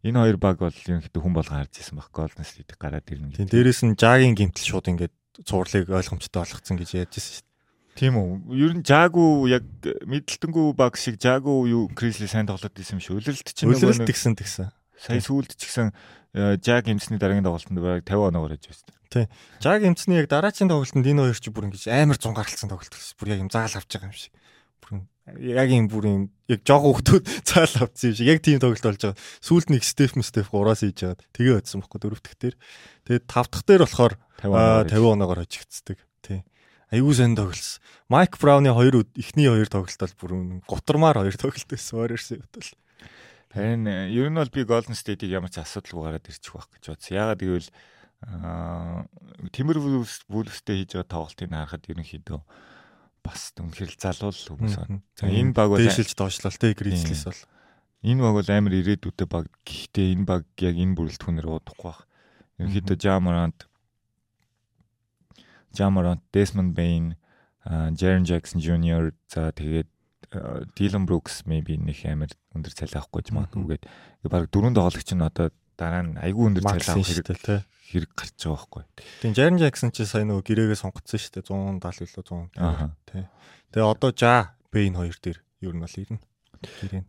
Энэ хоёр баг бол ерөнхийдөө хүн болго харж ирсэн баг. Golden State гараад ирнэ. Тийм дээрэс нь Жагийн гимтэл шууд ингээд цуурлыг ойлгомжтой болгоцсон гэж яаж ирсэн шүү дээ. Тийм үү. Ер нь Жагу яг мэдлэлтэнгүү баг шиг Жагу юу Крисли сайн тоглоод исэн юм шиг. Үлрэлт чинь нэг тэгсэн тэгсэн. Сая сүүлд ч гэсэн Жаг эмчний дараагийн тоглолтод баг 50 оноогоор яж байсан. Тийм. Жаг эмчний яг дараагийн тоглолтод энэ хоёр ч бүр ингэж амар зун гаралцсан тоглолт гэсэн. Бүр яг юм заал авч байгаа юм шиг яг юм бүр юм яг жоо хөвгтүүд цаал авцсан юм шиг яг тийм тоглолт болж байгаа. Сүүлд нэг степ степ 3-аас хийж байгаа. Тэгээ өдсөн бохгүй дөрөвдөх дээр. Тэгээд тавдах дээр болохоор 50 оноогоор хожигдцдаг. Тий. Аюу сан тоглолсон. Майк Брауны хоёр эхний хоёр тоглолт бол бүр гутармаар хоёр тоглолт байсан. Хувьд бол. Харин э, ер нь бол би Golden State-ийг ямар ч асуудалгүй гараад ирчих байх гэж бодсон. Ягаад гэвэл Тимэр Вулфстэй хийж байгаа тоглолтыг харахад ерөнхийдөө бас үнэхээр залуул хүмүүс байна. За энэ баг бол дээшилж доошлол те Гризлис бол. Энэ баг бол амар ирээдүйтэй баг. Гэхдээ энэ баг яг энэ бүрэлдэхүүнээр удахгүй баг. Ерөнхийдөө Jamarant Jamarant, Desmond Bain, Jaren Jackson Jr. за тэгээд Dylan Brooks maybe нэг амар өндөр цалин авахгүй ч магадгүйгээд баг дөрөв тоглогч нь одоо дараа нь айгүй өндөр цалин авах хэрэгтэй хэрэг гарч байгаа байхгүй. Тийм Jaren Jackson чи сая нөгөө гэрээгээ сонгоцсон шүү дээ 170 илүү 100. Тий. Тэгээ одоо Ja Bain хоёр дээр ер нь бол ирнэ. Гэрээ.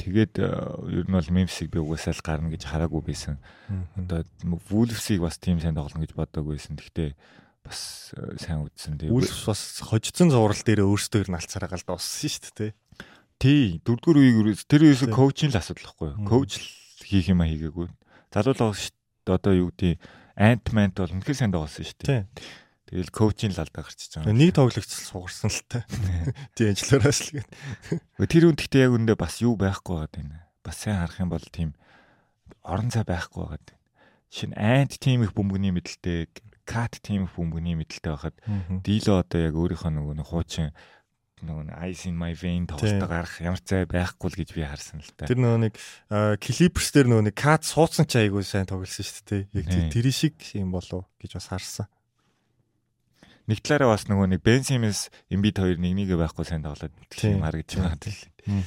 Тэгээд ер нь бол Memphis-ийг би угаасаа л гарна гэж хараагүй байсан. Одоо Wolves-ийг бас тийм сайн тоглоно гэж бодоагүй байсан. Гэхдээ бас сайн үзсэн. Тэгээ Wolves бас хожицсан зурал дээр өөрсдөө ир налцараа галд уссан шүү дээ. Тий, дөрөвдүгээр үеиг тэр ерөөсө коучийн л асуудал байхгүй юу? Коуч хийх юм а хийгээгүй. Залуулаа одоо юу гэдэг Ant-Man бол үнэхээр сайн тоглосон шүү дээ. Тэгэл коучийн л алдаа гарчиж байгаа. Нэг тоглогч сугарсан л та. Тийм ажлаараас л гээд. Тэр үн гэхдээ яг үндэ бас юу байхгүй байгаа юм. Бас сайн харах юм бол тийм орон цай байхгүй байгаа. Шинэ Ant тийм их бөмбөгний мэдлэлтэй, Cat тийм бөмбөгний мэдлэлтэй байхад Дило одоо яг өөрийнхөө нөгөө хуучин нөгөө ice in my vein тоглолтоо гарах ямар цай байхгүй л гэж би харсан л та. Тэр нөгөө нэг Clippers дээр нөгөө нэг Cat суудсан ч айгүй сайн тоглосон шүү дээ. Яг тэр шиг юм болов гэж бас харсан нэг талаараа бас нөгөө нэг Бен Симмс Эмбид хоёр нэг нэгэ байхгүй сайн тоглоод тийм харагдаж байгаа юм.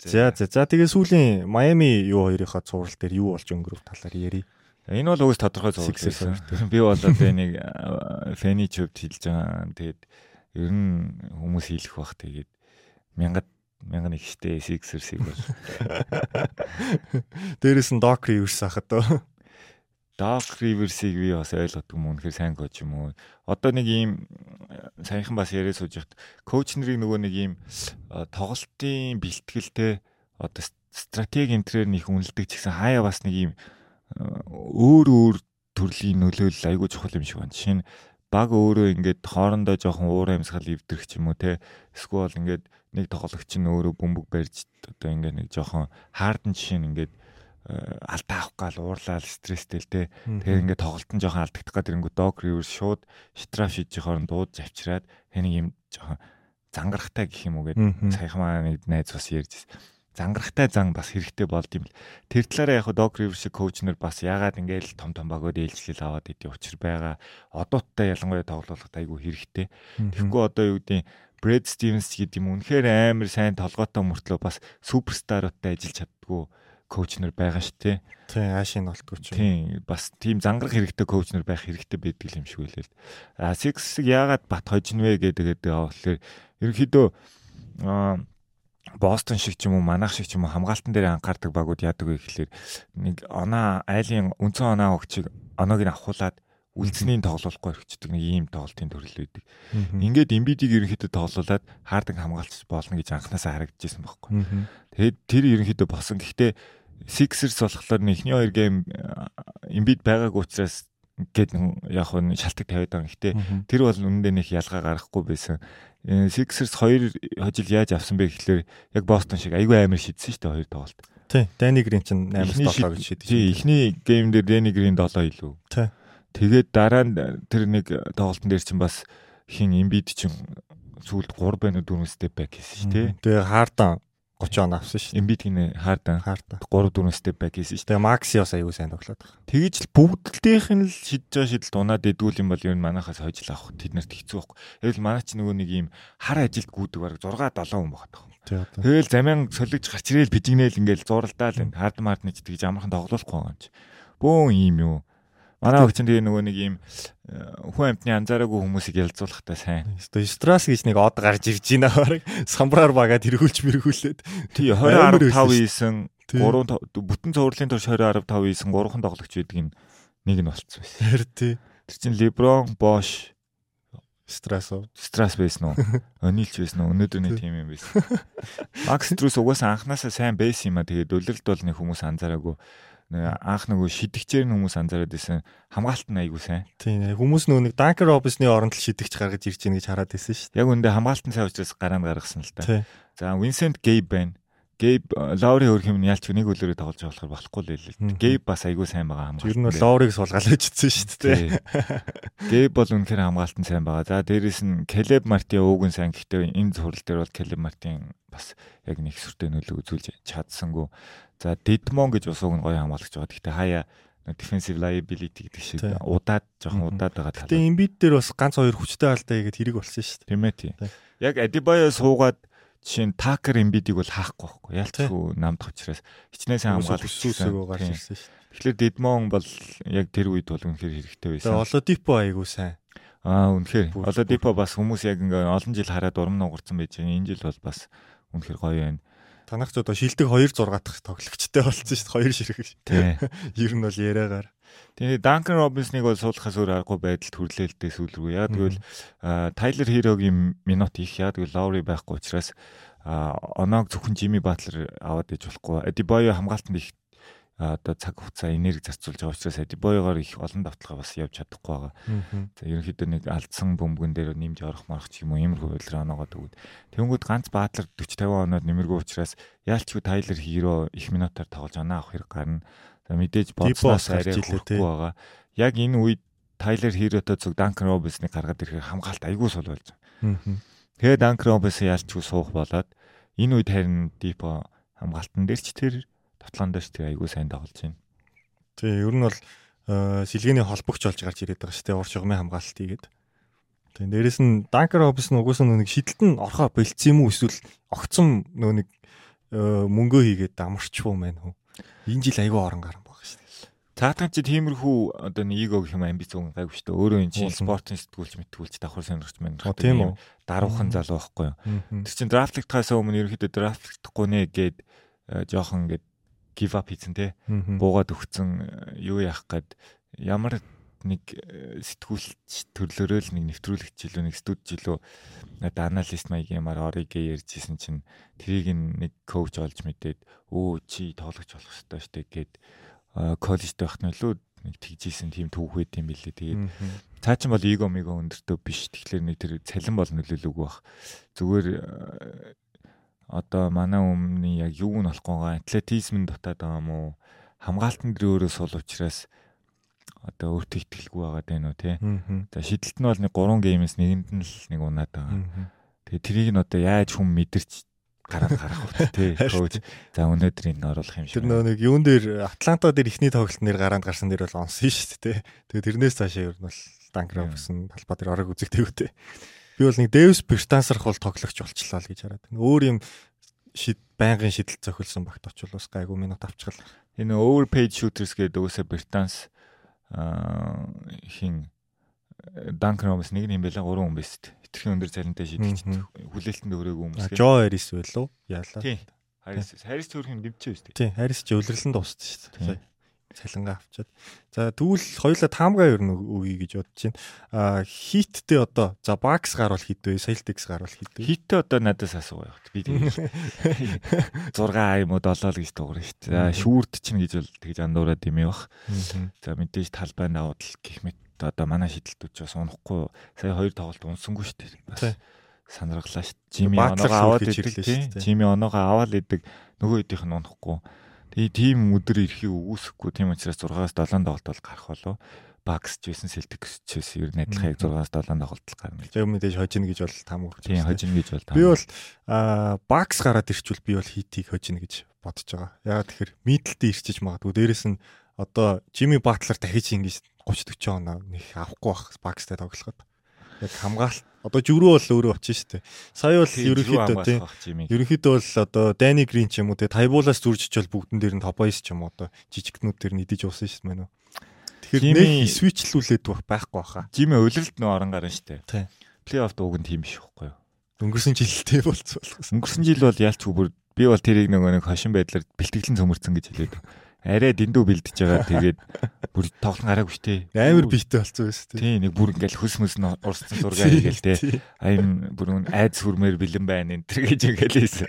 За за за тэгээ сүүлийн Майами юу хоёрынхаа цуврал дээр юу болж өнгөрөв талаар ярий. Энэ бол уус тодорхой цуврал. Би бол одоо энийг фэни чөвд хэлж байгаа. Тэгээд ер нь хүмүүс хийлэх бах тэгээд мянгад мянган их штэ Sixers-ийг бол. Дээрээс нь Doc Rivers ахад дөө. Dark Rivers-ыг би бас ойлгодог юм үнэхээр сайн коуч юм уу. Одоо нэг ийм саяхан бас яриа сууж яхад коуч нарыг нөгөө нэг ийм тоглолтын бэлтгэлтэй одоо стратеги энтрээр нэг үнэлдэг ч гэсэн хаяа бас нэг ийм өөр өөр төрлийн нөлөөлөл айгүй чухал юм шиг байна. Жишээ нь баг өөрөө ингээд хоорондоо жоохон уур амьсгал ивдэрх ч юм уу те эсвэл ингээд нэг тоглогч нь өөрөө бөмбөг барьж одоо ингээд нэг жоохон хаардан жишээ нь ингээд алдаа авах гал уурлал стресстэй л те. Тэгэхээр ингээд тоглолтон жоохон алдагдах гэдэг ирэнгүү дог ривер шууд штраф шийдэж хооронд дууд завчраад хэнийг юм жоохон зангарахтай гэх юм уу? гэдэг саяхан маа нэг найз бас ярьж зангарахтай зан бас хэрэгтэй болд юм л. Тэр талаараа яг дог ривер шиг коучнер бас яагаад ингээд том том багууд ээлжлэл аваад идэв учир байгаа. Одооттай ялангуяа тоглолтод айгүй хэрэгтэй. Тэгэхгүй одоо юу гэдэг Брэд Стивенс гэдэг юм үнэхээр амар сайн толгойтой мөртлөө бас суперстаруудтай ажиллаж чаддгүй коуч нар байгаа шүү дээ. Тийм, аашийн болтгүй ч. Тийм, бас тийм зангарах хэрэгтэй коуч нар байх хэрэгтэй байдаг юм шиг үлээл. А Six-ийг яагаад бат хожинвэ гэдэг байгаа болохоор ерөнхийдөө аа Бостон шиг ч юм уу, манах шиг ч юм уу хамгаалтан дээр анхаардаг багууд яадаг вэ гэхэлэр нэг оноо айлын үнцэн оноо өгчиг оноог нь авахуулаад үлдсний тоглохгүй орчихдаг нэг ийм тоглолтын төрөл байдаг. Ингээд эмбидийг ерөнхийдөө тоглуулад хаардаг хамгаалч болно гэж анханасаа харагдчихсан байхгүй. Тэгээд тэр ерөнхийдөө босон. Гэхдээ Sixers болохоор эхний хоёр гейм Embiid байгаагүй учраас гээд яг нь шалтгаан тавиад байгаа. Гэхдээ тэр бол үнэндээ нэг ялгаа гарахгүй байсан. Sixers хоёр хожил яаж авсан бэ гэхлээр яг Boston шиг айгүй амар шидсэн шүү дээ хоёр тоглолт. Тий, Danny Green чинь 8-7 гэж шийдэж. Тий, эхний гейм дээр Danny Green 7 илүү. Тий. Тэгээд дараа нь тэр нэг тоглолтын дээр чинь бас хин Embiid чинь сүүлд 3 байна уу 4 степ бэк хийсэн шүү дээ. Тэгээ Harden 30 он авсан шүү. Эмбит гинэ хаардан. Хаардан. 3 4 степ бэк хийсэн шүү. Тэгээ Макси бас аягүй сайн тоглоод байна. Тэгэж л бүгдэлтийнх нь л шидэж байгаа шидэлт унаад идвэл юм бол ер нь манахаас хойжл авах тэд нарт хэцүү байхгүй. Тэгэл манай ч нөгөө нэг юм хар ажилд гүйдэг баг 6 7 хүн багтах. Тэгэл замян солигч гарч ирээл бижигнээл ингээл зуралдаал энэ хард мартны ч тэгж амархан тоглохгүй байгаа юм чи. Бөөн юм юу. Манай өгч тэгээ нөгөө нэг ийм э, хүн амтны анзаараагүй хүмүүсийг ялцуулахтай сайн. Өстой страс гэж нэг од гарч ирж байна баг. Самбраар багаад тэргүүлж мэргүүлээд. Тий 20 15 9 3 бүтэн цувралын турш 20 15 9 3хан тоглогч байдаг нь нэг нь болцсон байсан. Тэр тий. Тэр чин Леброн, Бош, Страсо. Страс байсан уу? Онилч байсан уу? Өнөөдөр нэг тим юм байсан. Макс Струс угаасаа анханасаа сайн байсан юм а. Тэгээд үлрэлт бол нэг хүмүүс анзаараагүй анх нөгөө шидэгчээр нь хүмүүс анзаараад байсан хамгаалт нь айгуу сайн. Тийм хүмүүс нөгөө нэг Данкер Робинсны оронд л шидэгч гаргаж ирж байна гэж хараад байсан шүү дээ. Яг үндэ хамгаалт нь сайн учраас гараанд гаргасан л та. За Vincent Gabe байна. Гейб Лаури хөрх юм ялч нэг үлээрээ тоглож болохоор болохгүй л л. Гейб бас айгүй сайн байгаа хамгаалалт. Ер нь Лауриг суулгаалж ичсэн шүү дээ. Гейб бол үнэхээр хамгаалтан сайн байгаа. За дээрэс нь Келеб Мартин ууган сайн гэхдээ энэ зурал дээр бол Келеб Мартин бас яг нэг сүртэй нөлөө үзүүлж чадсангүй. За Дидмон гэж бас уг нь гоё хамгаалагч байгаа. Гэхдээ хаяа defensive liability гэдэг шиг удаад жоохон удаад байгаа тал. Тэгээ Embiid дээр бас ганц хоёр хүчтэй алдаа игээд хэрэг болсон шүү дээ. Тийм ээ тийм. Яг Adebayo суугаад Жишээ нь Такер Эмбидийг бол хаахгүй байхгүй. Ялцгүй намдах учраас хичнээн сайн хамгаалах зүйлсээ гарч ирсэн шүү дээ. Тэгэхээр Дедмон бол яг тэр үед бол үнэхээр хэрэгтэй байсан. Тэгээ Олодипо айгуу сайн. Аа үнэхээр Олодипо бас хүмүүс яг ингээ олон жил хараад урам нугарсан байж байгаа. Энэ жил бол бас үнэхээр гоё байна. Танах ч одоо шилдэг 2 6 дахь тоглогчтой болсон шүү дээ. Хоёр ширхэг. Тийм. Ер нь бол яриагаар. Тэгээ Данкан Робинсныг бол суулгахаас өөр аргагүй байдалд хүрлээлтэй сүүл рүү. Яа тэгвэл Тайлер Хирогийн минут их яа тэгвэл Лаури байхгүй учраас оноог зөвхөн Жими Батлер аваад иж болохгүй. Адибойо хамгаалтанд их одоо цаг хугацаа энерги зарцуулж байгаа учраас Адибойогоор их олон давталгаа бас явж чадахгүй байгаа. За ерөнхийдөө нэг алдсан бөмбөгөн дээр нэмж орох марах ч юм уу иймэрхүү үйлрэл оноогоод өгöd. Тэнгүүд ганц Батлер 40 50 оноод нэмэргүй учраас яалчгүй Тайлер Хиро их минутаар тоглож оноо авах хэрэг гарна. Мэдээж бодсноос арай хүрэхгүй байгаа. Яг энэ үед Тайлер Хиротой зүг Данкан Робинсныг гаргаад ирэхээр хамгаалт айгүй сул болж байгаа. Тэгээд Данкан Робинс ялчгүй суух болоод энэ үед харин Дипо хамгаалтан дээр ч тэр тоглоом дээр ч тэр айгүй сайн тоглож байна. Тий, ер нь бол сэлгээний холбогч болж гарч ирээд байгаа шүү дээ. Ур шугамын хамгаалалт хийгээд. Тий, дээрэс нь Данкан Робинс нь угсаа нэг шидэлт нь орхоо бэлдсэн юм уу эсвэл огцом нөө нэг мөнгөө хийгээд амарчгүй мэн хөө. Энэ жил айгүй орон гарan байгаа шүү дээ. Цаатан чи тиймэрхүү одоо нэг эго гэх юм амбиц уг гайгүй шүү дээ. Өөрөө энэ чинь спортын сэтгүүлч мэтгүүлч давхар сонирхч мэн. Тийм үү. Даруухан залуу байхгүй юу. Тэр чинь драфтлагдахаас өмнө ерөөхдөө драфтлагдахгүй нэ гээд э, жоохон ингээд give up хийсэн те. Буугаад өгцөн э, юу яах гээд ямар нэг э, сэтгүүлч төрлөөрөө л нэг нэвтрүүлэгч жилүү нэг студ жилүү надаа аналист маягийнмаар оригээ ярьжсэн чинь трийг нэг коуч олж мэдээд өө чи тоглогч болох хэрэгтэй штэ гэд коллежд байхад нь лөө нэг тэгжсэн тийм түүх байт юм билээ. Тэгээд цаа чин бол эго мего өндөртөө биш. Тэгэхээр нэг тэр цалин бол нөлөөлөөгүй бах зүгээр э, одоо манай өмнө яг юу нь болохгүй байгаа? Атлетизмын дутаад байгаа юм уу? Хамгаалтан дээр өөрөө сул учраас одоо өөртөө ихтгэлгүй байгаа даа нөө тий. За шидэлт нь бол нэг 3 геймээс нэгэнд нь л нэг унаад байгаа. Тэгээ трийг нь одоо яаж хүм мэдэрч гараад гарах вэ тий. Коуч. За өнөөдөр энэ оруулах юм шиг. Тэр нөө нэг юун дээр Атланта дээр ихний тоглолт нэр гараад гарсан дээр бол онсон шүү дээ тий. Тэгээ тэрнээс цаашаа ер нь бол Данкроф гэсэн талбай дээр орог үзэгтэй үү. Би бол нэг Дэвис Бертансарх бол тоглогч болчлаа л гэж хараад. Өөр юм шид байнгын шидэл зохилсон багт очвол бас гайгүй минут авчихлаа. Энэ overpaid shooters гэдэг үгсээ Бертанс хин Данкан Ромс нэг юм байлаа гурван хүн байс тээ. Хитрхийн өндөр цалинтай шидэлч хүлээлтэнд өрөөгүй хүмүүс. Жо Харис байлуу? Яалаа. Тийм. Харис Харис төрхийн дэмжээ шүү дээ. Тийм, Харис ч өвлөрлөнд дууссан шүү дээ цалингаа авчаад. За тэгвэл хоёулаа таамгаа ер нь өгье гэж бодож байна. А хиттэй одоо за бакс гарвал хит вэ? Celtics гарвал хит вэ? Хиттэй одоо надаас асуугаа явах. Би тэгээд 6 юм уу 7 л гэж дуурна шүү дээ. За шүүрд чинь гэж бол тэгж андуураад юм явах. За мэдээж талбай даваад л гих мэт одоо манай шидэлтүүд ч бас унахгүй. Сая хоёр тоглолт унсангүй шүү дээ. Санаргалаа шүү. Жими оноогоо аваад идэг. Жими оноогоо аваад идэг. Нөгөө хэдийнх нь унахгүй Тэгээ тийм өдөр ирэхийг үгүйсэхгүй тийм учраас 6-аас 7 тоглолт бол гарах болов. Бакс ч байсан ч байсан ер нь адилхан яг 6-аас 7 тоглолт гарна. Яг мэдээж хожино гэж бол таамаг. Тийм хожино гэж бол таамаг. Би бол аа Бакс гараад ирчвэл би бол хитийг хожино гэж бодож байгаа. Ягаад тэгэхээр мидэлтэй ирчиж магадгүй. Дээрэс нь одоо Jimmy Butler дахиж ингэж 30 40 оноо нэг авахгүй бах Бакстай тоглоход яг хамгаалт одоо жүрөө бол өөрөө очиж штэ. Сая бол ерөнхийдөө тийм. Ерөнхийдөө бол одоо Дани Грин ч юм уу те Тайбулаас зүржиж бол бүгдэн дээр нь топоис ч юм уу одоо жижигтнүүд дээр нь идэж уусан штэ мэн үү. Тэгэхээр нэг свичлүүлээд байхгүй баха. Жими улиралд нөө орон гарна штэ. Тийм. Плей-офф уг нь тийм биш байхгүй юу? Өнгөрсөн жилдээ болцсон. Өнгөрсөн жил бол ялч бүр би бол тэрийг нөгөө нэг хошин байдлаар бэлтгэлэн цөмөрцөн гэж хэлээд арай дэндүү бэлдэж байгаа. Тэгээд бүр тоглон гараагүй штэ. Амар бийтэй болцсон байсан тий. Тий, нэг бүр ингээл хөс möс нь урсцсан зураг хийгээл тий. Аян бүр айд сүрмээр бэлэн байна энэ төр гэж ингээл хийсэн.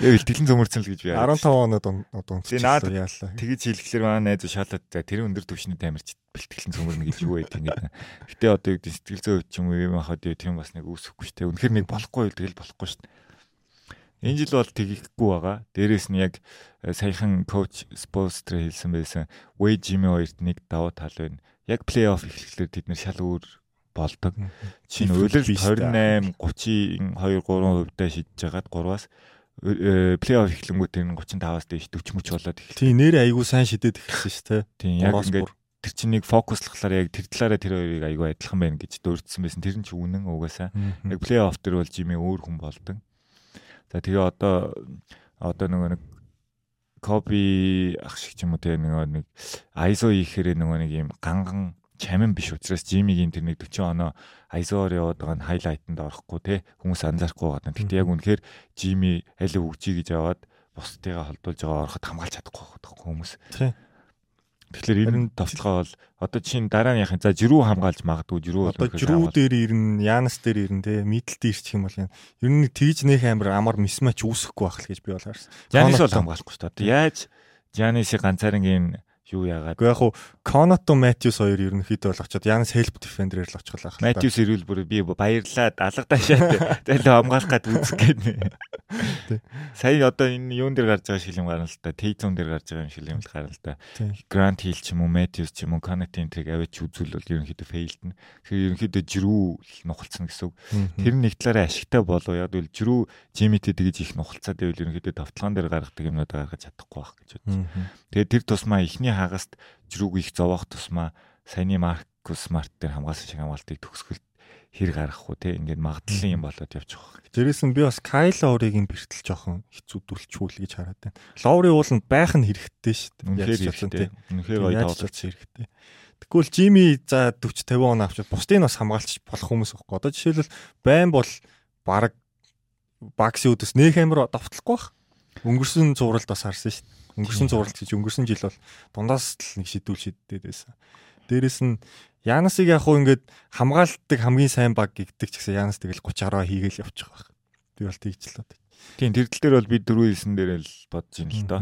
Тэгээд бэлтгэн зөмөрцөн л гэж би 15 оноод унтчихсан яалаа. Тэгэж хэлэхлээр манай найз шалаад тэр өндөр төвшний тамирч бэлтгэлэн цөмөрнө гэж юу байт ингээд. Гэтэ одоо юу гэдэг сэтгэл зүй ч юм уу юм хаад тийм бас нэг үүсэхгүй штэ. Үнэхэр нэг болохгүй тэгэл болохгүй штэ. Энэ жил бол тэгэхгүй байгаа. Дээрээс нь яг саяхан коуч Спостер хэлсэн байсан. Way Jimmy хоёрт нэг давуу тал байна. Яг плей-офф эхлэхлээр тэд нэр шал өөр болдог. Чинь уйлал 28 30 2 3 хувьдаа шидэж хагаад 3-аас плей-офф эхлэнгүүт тэр 35-аас дээш 40 мөч болоод эхэлсэн. Тийм нэрээ айгүй сайн шидэд эхэлсэн шүү дээ. Тийм яг ингээд тэр чинь нэг фокуслахлаар яг тэр талаараа тэр хоёрыг айгүй адилхан байна гэж дурдсан байсан. Тэр нь ч үнэн угаасаа. Яг плей-офф тэр бол жими өөр хүн болдог. За тэгээ одоо одоо нөгөө нэг Коби ах шиг ч юм уу тэгээ нөгөө нэг айзо ихээр нөгөө нэг юм ганган чамин биш учраас Жимигийн тэр нэг 40 оноо Айзоор яваад байгаа нь хайлайтанд орохгүй те хүмүүс анзаарахгүй байгаа. Гэхдээ яг үнэхээр Жими аль өгчий гэж яваад бусдыгаа холдуулж байгаа ороход хамгаалж чадахгүй байгаа хүмүүс. Тийм. Тэгэхээр энэ товтлогоо бол одоо чинь дарааныхын за жирүү хамгаалж магадгүй жирүү одоо жирүү дээр ирнэ, Янас дээр ирнэ те мидэлд ирчих юм бол. Ер нь тэгж нөх амар амар мисмач үүсэхгүй байх л гэж би бол харсан. Янис бол хамгаалахгүй шүү дээ. Яаж Янисыг ганцаарынгийн юу яагаад. Гэхдээ яг хуу Коното Матьюс хоёр ерөнхийдөө бол очоод Янс Хелп дефендерээр л очихлаа. Матьюс ирвэл бүр би баярлаад алга таашаад тэгэл хамгаалах гад үзэх гээд. Сая одоо энэ юун дээр гарч байгаа шилэм гарна л та. Тейзон дээр гарч байгаа юм шилэм л гарна л та. Грант Хил ч юм уу Матьюс ч юм уу Конотын трийг аваач үзүүл бол ерөнхийдөө фейлдэн. Тэгэхээр ерөнхийдөө жирүү л нухалцсан гэсэн үг. Тэр нэг талаараа ашигтай болов яг үл жирүү Жимити тэгж их нухалцаад байвал ерөнхийдөө товтлогон дээр гаргадаг юмнууд гаргаж чадахгүй байх гэж бодсон. Тэгээд тэр тусмаа ихний хагаст жирүүг их зовоох тусмаа саяны Маркус Смарт дээр хамгаалсан шиг хамгаалтыг төгсгөлт хэр гарах уу те ингээд магадлалын юм болоод явчих واخ. Дээрээс нь би бас Кайл Лоуриг нь бэртэл жоохон хэцүүдүүлчихүүл гэж хараад байна. Лоури уул нь байх нь хэрэгтэй шүү дээ. Үнэхээр хэрэгтэй. Үнэхээр гоё тоглож хэрэгтэй. Тэгвэл Жими за 40 50 он авчид бусдыг бас хамгаалчих болох хүмүүс байхгүй. Одоо жишээлбэл байн бол баг багсын үдэс нөх амир давтлахгүй бах. Өнгөрсөн зуралд бас харсан шүү дээ. Өнгөрсөн зуралт хийж өнгөрсөн жил бол дундаас л нэг шидүүл шиддээд байсан. Дээрэс нь Янасыг яг хуу ингээд хамгаалдаг хамгийн сайн баг гэгдэг ч гэсэн Янас тэгэл 30 10 хийгээл явчих байх. Би бол тэгж л бод. Тийм тэрдэл дээр бол би дөрөв хэлсэн дээр л бодож ин л доо.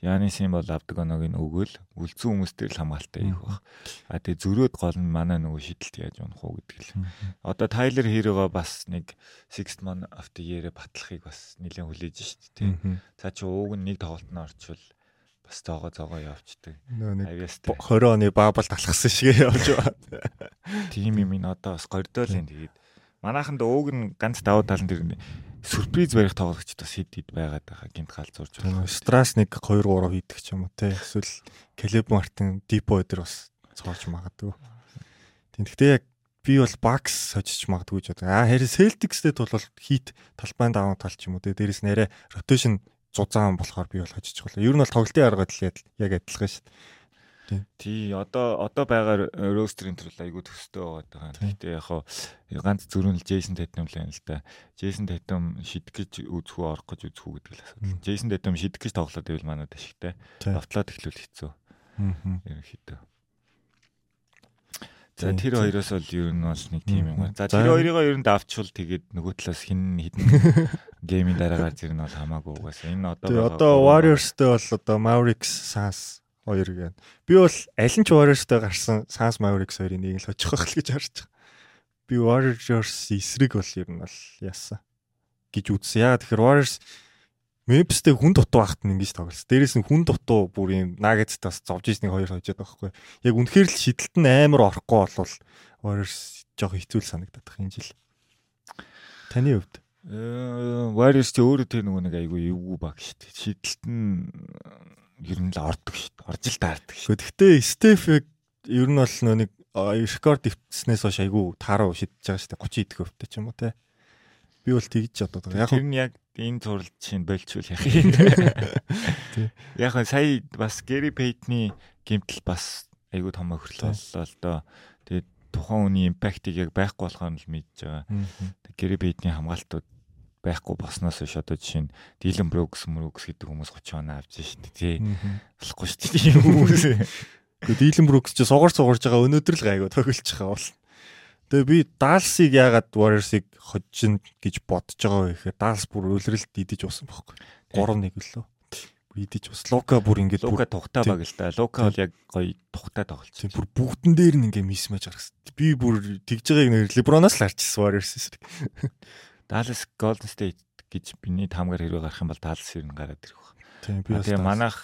Янис юм бол авдаг оноог нь өгөөл үлдсэн хүмүүстээр л хамгаалтай хийх байх. А тэгээ зөрөөд гол нь манай нөгөө шидэлт яаж унах уу гэдэг л. Одоо Тайлер Хэрэгоо бас нэг 6th man of the year-э батлахыг бас нэлээд хүлээж шít тий. За чи ууг нь нэг тоглолтноо орчвол бас тоогоо зоогоо явчдаг. Нэг 20 оны баабал талхсан шиг явж байгаа. Тийм юм ин одоо бас юм тэгээд манайханд ууг нь ганц давуу тал нь тэр сюрприз барих тоглогчд бас хэд хэд байгаад байгаа гинт галзуурж байгаа. Страс нэг 2 3 хийдэг ч юм уу те. Эсвэл Келеб Мартин Дипо өдр бас цоолж магадгүй. Тийм гэхдээ яг би бол бакс сочиж магадгүй гэж бодог. Аа харин Celtics-тэй бол хит талбайн даваа тал ч юм уу те. Дээрээс нэрэ ротейшн зузаан болохоор би бол хожиж байгаа. Ер нь бол тоглолтын арга л яг адилхан шүү дээ. Тий, одоо одоо байгаа ростерын төрөл айгүй төстэй байгаа. Гэхдээ яг хаа ганц зөрүүн л Джейсон Татум л байна л да. Джейсон Татум шидэх гэж үзэх үү, орох гэж үзэх үү гэдэг л асуудал. Джейсон Татум шидэх гэж тоглоод байвал манад ашигтай. Довтлоод эхлүүл хэцүү. Аа. Ерөнхийдөө. За тэр хоёроос бол ер нь бол нэг тийм юм байна. За тэр хоёрыг ер нь давчвал тэгээд нөгөө талаас хин хідэн геймийн дараа гарч ирнэ бол хамаагүй угаасаа. Энэ одоо одоо Warriors-тэй бол одоо Mavericks, Suns хоёр гэн. Би бол аль нь ч Warriors-тэй гарсан Suns Mavericks хоёрын нэг л очих байх л гэж харж байгаа. Би Warriors эсрэг бол ер нь бол яасан гэж үзсэн. Яа тэгэхээр Warriors Memphis-тэй хүн дутуу байхад нь ингэж тоглосон. Дээрээс нь хүн дутуу бүр юм Nuggets-таас зовж нэг хоёр хожоод байхгүй. Яг үнэхээр л шидэлт нь амар орохгүй болвол Warriors жоох хэцүү л санагдаад байна энэ жил. Таны хувьд? Э Warriors ч өөрөө тэр нөгөө нэг айгүй эвгүй баг шүү дээ. Шидэлт нь ер нь л ордог шүү дээ. Орж л таардаг шүү. Гэхдээ Steph ер нь бол нөгөө нэг рекорд дэвтснээс хойш айгүй тааруу шидэж байгаа шүү дээ. 30 идэх хөвтэй ч юм уу те. Би бол тэгж бодоод байгаа. Яг тэр нь яг энэ зурал чинь болчвол яах юм. Яг нь сая бас Гэри Пейтний гимтэл бас айгүй том өхөрлөө л доо. Тэгээд тухайн үний импактыг яг байхгүй болохоор нь л мэдж байгаа. Гэри Пейтний хамгаалтууд байхгүй босноос ш одоо жишээ нь Дилэн Брукс мөрөкс гэдэг хүмүүс 30 оноо авч штэ тий. Болохгүй штэ тийм хүмүүс. Гэхдээ Дилэн Брукс ч сугаар сугарж байгаа өнөөдөр л гайгүй тоглож байгаа бол. Тэгээ би Далсыг яагаад Warriors-ыг хожин гэж бодож байгаа вэ гэхээр Далс бүр өлрэлт идэж уусан байхгүй. 3-1 лөө. Идэж ус. Лука бүр ингэж Лука тухтай баг л да. Лука бол яг гоё тухтай тоглолцсон. Бүр бүгдэн дээр нь ингээ мисмэж гаргасан. Би бүр тэгж байгааг нэр Леброноос л харчихсан Warriors-ээс. Dallas Golden State гэж биний таамгаар хэрэг гарах юм бол ер нь гараад ирэх баг. Тийм би бас Тэгээ манайх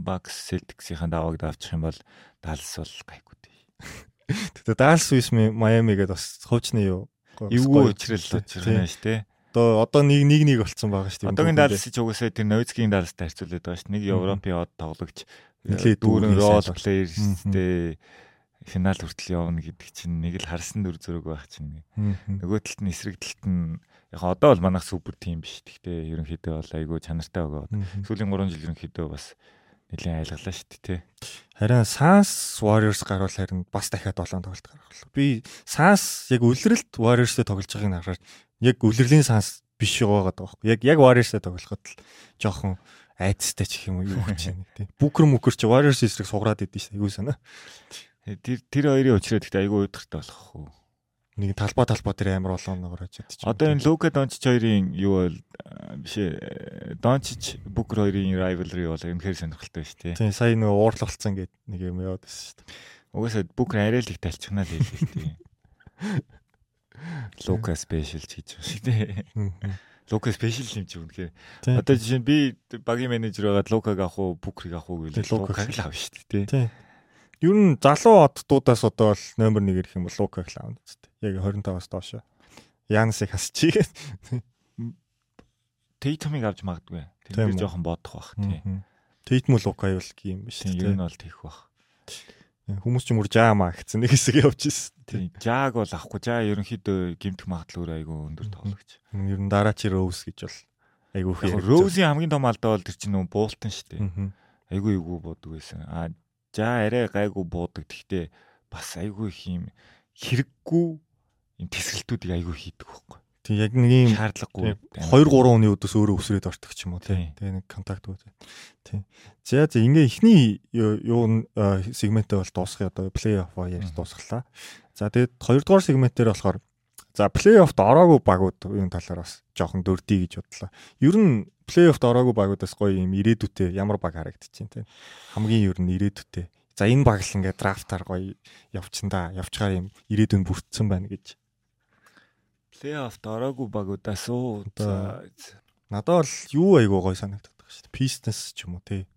Bucks Celtics-ийн давааг давчих юм бол Даллас бол гайгүй дээ. Тэгээ Даллас Swiss Miami гэдээ бас хувьчны юу Эвгүй уучрал уучрана шүү дээ. Одоо одоо нэг нэг нэг болцсон байгаа шүү дээ. Одоогийн Даллас ч угаасаа тэр Ноицкийн Далластай харьцуулаад байгаа шүү дээ. Нэг Европын од тоглогч дүүрэн рол сайн плеерстэй финал хүртэл явна гэдэг чинь нэг л харсан дүр зураг байх чинь. Нөгөө талд нь эсрэг талд нь яг одоо бол манайх супер тим биш. Гэхдээ ерөнхийдөө бол айгүй чанартай байгаа. Сүүлийн 3 жил ерөнхийдөө бас нэлээд айлгалаа шүү дээ тий. Харин Sans Warriors гарвал харин бас дахиад долоон тоглолт гарах болов. Би Sans яг үлрэлт Warriors-тэй тоглож байгааг нь хараад яг үлрэлийн Sans биш байгаа байхгүй. Яг яг Warriors-тэй тоглоход л жоохон айцтай ч гэх юм уу юу гэж байна тий. Бүкэр мүкэр чи Warriors эсрэг сугараад идэв шүү. Айгуу санаа. Тэр тэр хоёрын уучраад гэхдээ айгүй уйдгартай болох уу. Нэг талбай талбай тэр амар олон ногоор очиад чи. Одоо энэ Лука Дончич хоёрын юу бол биш ээ Дончич Бүкер хоёрын rivalry бол үнэхээр сонирхолтой шүү дээ. тий сая нөгөө уурлалцсан гэд нэг юм яваад байсан шүү дээ. Угаасаа Бүкер арай л их талчихнаа л хэлээ шүү дээ. Лука спешиал ч гэж байна шүү дээ. Лука спешиал юм чи үнэхээр. Одоо жишээ нь би багийн менежер байгаад Лукаг авах уу, Бүкрийг авах уу гэвэл Лукаг. Л авна шүү дээ. тий. Тий. Ер нь залуу оддуудаас одоо бол номер 1 ирэх юм бол Лукаг л аавна зү. Яг 25-аас доош. Янсыг хасчихээ. Тейтмиг авч магадгүй. Тэр жоохон бодох бах тий. Тейтмүл Лука юу л юм биш Тийм ер нь бол тийх бах. Хүмүүс ч мөр жаамаа гэсэн нэг хэсэг явж ирсэн. Тийм жааг бол авахгүй. Жаа ерөнхийдөө гимтэх магадлал айгүй өндөр тоглогч. Ер нь дараа чи Роуз гэж бол айгүй их Роузийн хамгийн том алдаа бол тэр чинь нөө буултан шүү дээ. Айгүй эвгүй буудаг байсан. А жаа арай гайгүй буудаг. Гэхдээ бас айгүй их юм хэрэггүй юм тесрэлтүүдийг айгүй хийдэг байхгүй. Тэг яг нэг юм Шаардлагагүй. 2 3 оны өдөөс өөрөө өсрээд ортох ч юм уу Тийм. тий. Тэгээ нэг контакт үү. Тий. За за ингээ ихний юу сегментээ бол дуусгая одоо плей офф Мгм. дуусглаа. За тэгээд хоёрдугаар сегментээр болохоор за плей оффт ороогүй багууд энэ талаар бас жоохон дөрдий гэж бодлоо. Ер нь плей оффт ороогүй багуудаас гоё юм ирээдүйтэй ямар баг харагдчихээн тий. Хамгийн ер нь ирээдүйтэй. За энэ баг л ингээ драфтаар гоё явчихсан да. Явчгаа юм ирээдүйн бүрдсэн байна гэж. Плей-оффт ороогүй багуудаас уу. Надад бол юу айгуу гой санагдаад байгаа шүү дээ. Пистнес ч юм уу тий.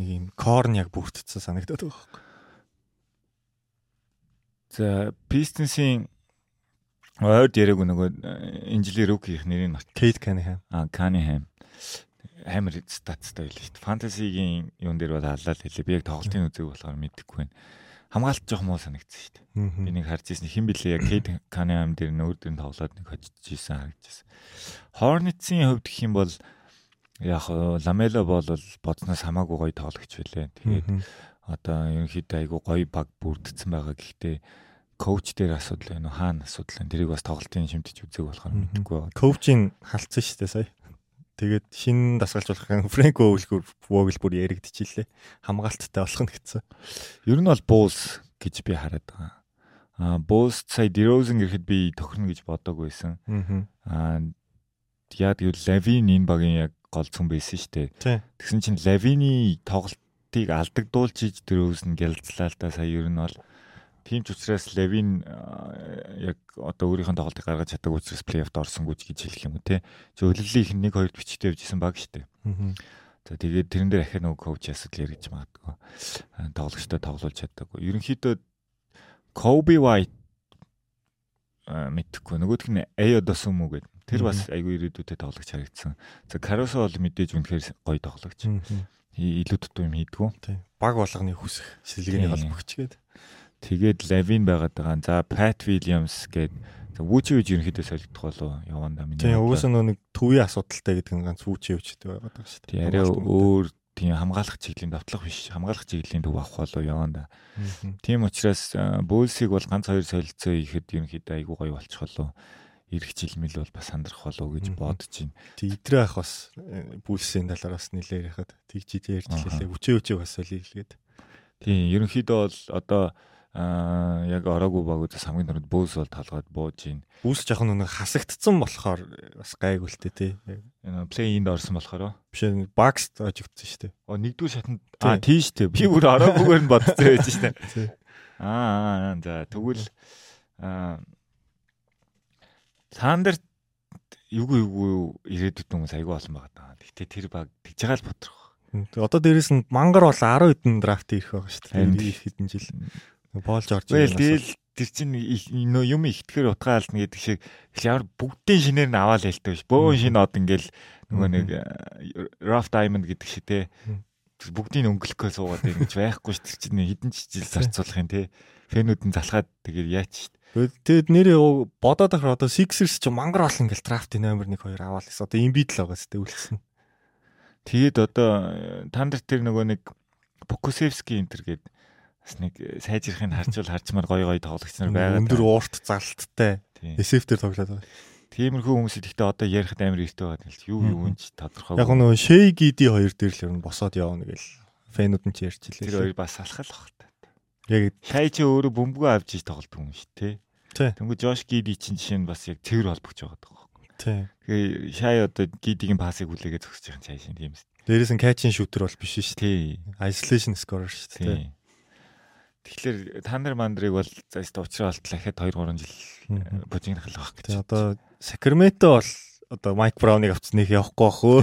Нэг юм корн яг бүрдсэн санагдаад байгаа байхгүй. За Pistons-ийн ойд яриаг нөгөө э, инжилийн рүүкийнх нэрийг нот. Кейт Канихам. А Cunningham амар статстай байл шүү дээ. Фэнтезигийн юун дээр бол аллаа л хэлээ. Би яг тоглолтын үзег болохоор мэдэхгүй байна. Хамгаалт жоох муу санагдсан шүү дээ. Би нэг харж ирсэн хэн блэ яг Кейт Cunningham дээр нүүр дээр тоглоод нэг хочж ирсэн харагдчихсан. Hornets-ийн хувьд гэх юм бол яг Ламело бол бодсноос хамаагүй гоё тоглогч байлаа. Тэгээд одоо ерөнхийдөө айгу гоё баг бүрдсэн байгаа. Гэхдээ коуч дээр асуудал байна уу? Хаана асуудал байна? Тэрийг бас тоглолтын шимтэж үзег болохоор мэдэхгүй байна. Коучийн халтсан шүү дээ сая. Тэгээд шинэ дасгалжуулах Фрэнко өвлгөр вогл бүр яригдчихилээ. Хамгаалттай болох нь гэсэн. Ер нь бол Bulls гэж би хараад байгаа. Аа Bulls сая DeRozan гэхэд би тохирно гэж бодоагүй байсан. Аа яа тэгвэл Levin энэ багийн яг гол цүн байсан шүү дээ. Тэгсэн чинь Levin-ий тоглолтыг алдагдуулж иж DeRozan гялцлаа л да сая ер нь бол тийм ч учраас аа, яг одоо өөрийнх нь тоглолтыг гаргаж чаддаг учраас плей-оффд орсонгүй гэж хэлэх юм уу те. Чи өлөлийн нэг хоёрт бичтэй явжсэн баг дээ. За тэгээд тэрэн дээр ахаа нөгөө коуч асуудал яригдж магадгүй. Тоглогчтой тоглуулж чаддаггүй. Ерөнхийдөө Kobe White мэдхгүй. Нөгөөх нь Ayo Dosunmu гэдэг. Тэр бас айгүй ирээдүйтэй тоглогч харагдсан. За Caruso бол мэдээж үнэхээр гоё тоглогч. Илүү дутуу юм хийдгүү. Баг болгоны хүсэх шилгээний Тий. холбогч гээд. Тэгээд Lavin байгаад байгаа. За Pat Williams. За Wuchi гэж ерөнхийдөө солигдох болоо яванда миний. Тий. бодлоор. Угсаа нөгөө нэг төвийн асуудалтай гэдэг нь ганц үүчээ өвчтэй байгаад байгаа шүү дээ. Тий арай өөр тийм хамгаалах чиглийн давтлах биш. Хамгаалах чиглийн төв авах болоо яванда. Тийм учраас бөөлсийг бол ганц хоёр солилцоо ихэд ерөнхийдөө айгүй гоё болчих болоо. Ирэх жил мэл бол бас сандрах болоо гэж бодож байна. Тэг идрээ ах бас э, бүлсийн талаар бас нэлээд ярихад тэгж идэ ярьж хэлээ. Үчээ үчээ бас солиглгээд. Тийм ерөнхийдөө бол одоо аа яг ороогүй багуудаас хамгийн түрүүнд бөөс бол талгаад бууж байна. Бүс жоохон нэг хасагдцсан болохоор бас гайгуултай тий. Энэ плей-инд орсон болохоор Биш багс очигдсон шүү дээ. оо нэгдүгээр шатнд Тий. аа шүү дээ. Би бүр ороогүйгээр нь бодсон байж шүү дээ. Тий. Аа за тэгвэл аа Сандер эвгүй эвгүй ирээдүйд хүмүүс айгүй олон байгаа даа. Гэхдээ тэр баг тэгж байгаа л бодрох. Одоо дээрэс нь мангар бол 10 хэдэн драфт ирэх байгаа шүү дээ. Хэдэн жил. Пол Жорж. Тэгэл тэгэл тэр чинь нөө юм ихтгэр утгаална гэдэг шиг ямар бүгдийн шинээр нь аваад хэлдэг ш. Бөөн шинэ од ингээл нөгөө нэг Rough Diamond гэдэг шиг те бүгдийг өнгөлөхөө суугаад ингэж байхгүй ш. Тэр чинь хідэн жил зарцуулах юм те. Фэнүүд нь залхаад тэгээд яач ш. Тэгэд нэрээ бодоод ахаар одоо Sixers ч мангар олон ингээл драфт номер 1 2 аваад гэсэн. Одоо Embiid л байгаа сте үлдсэн. Тэгээд одоо та нар тэр нөгөө нэг Покусевский энтер гэдэг бас нэг сайжрахыг харжвал харчмаар гоё гоё тоглогч нар байгаа. Өндөр уурт залттай. SF дээр тоглоод байгаа. Тиймэрхүү хүмүүсд ихтэй одоо ярихад амар эрттэй байгаа л юу юу юм ч тодорхой. Яг нөгөө Шей Гиди хоёр дээр л ер нь босоод явна гэл фэнүүд нь ч ярьж илээ. Тэр хоёр бас алхал баг та. Яг Шай чи өөрөө бөмбөгөө авч иж тоглодог юм шүү дээ. Тэнгүү Жош Гиди чинь жишээ нь бас яг цэвэр холбогч байгаа даа. Тэгээ Шай одоо Гидигийн пасыг хүлээгээд зогсож байгаа цааш юм тийм ээ. Дээрээс нь катчин шүүтер бол биш шүү дээ. Isolation scorer шүү дээ. Тэгэхээр та нар мандрыг бол заастаа уучраа болтол ахад 2 3 жил божигнах л байх гэж. Одоо Сакраменто бол одоо Майк Брауныг авцсныг явахгүй бах өө.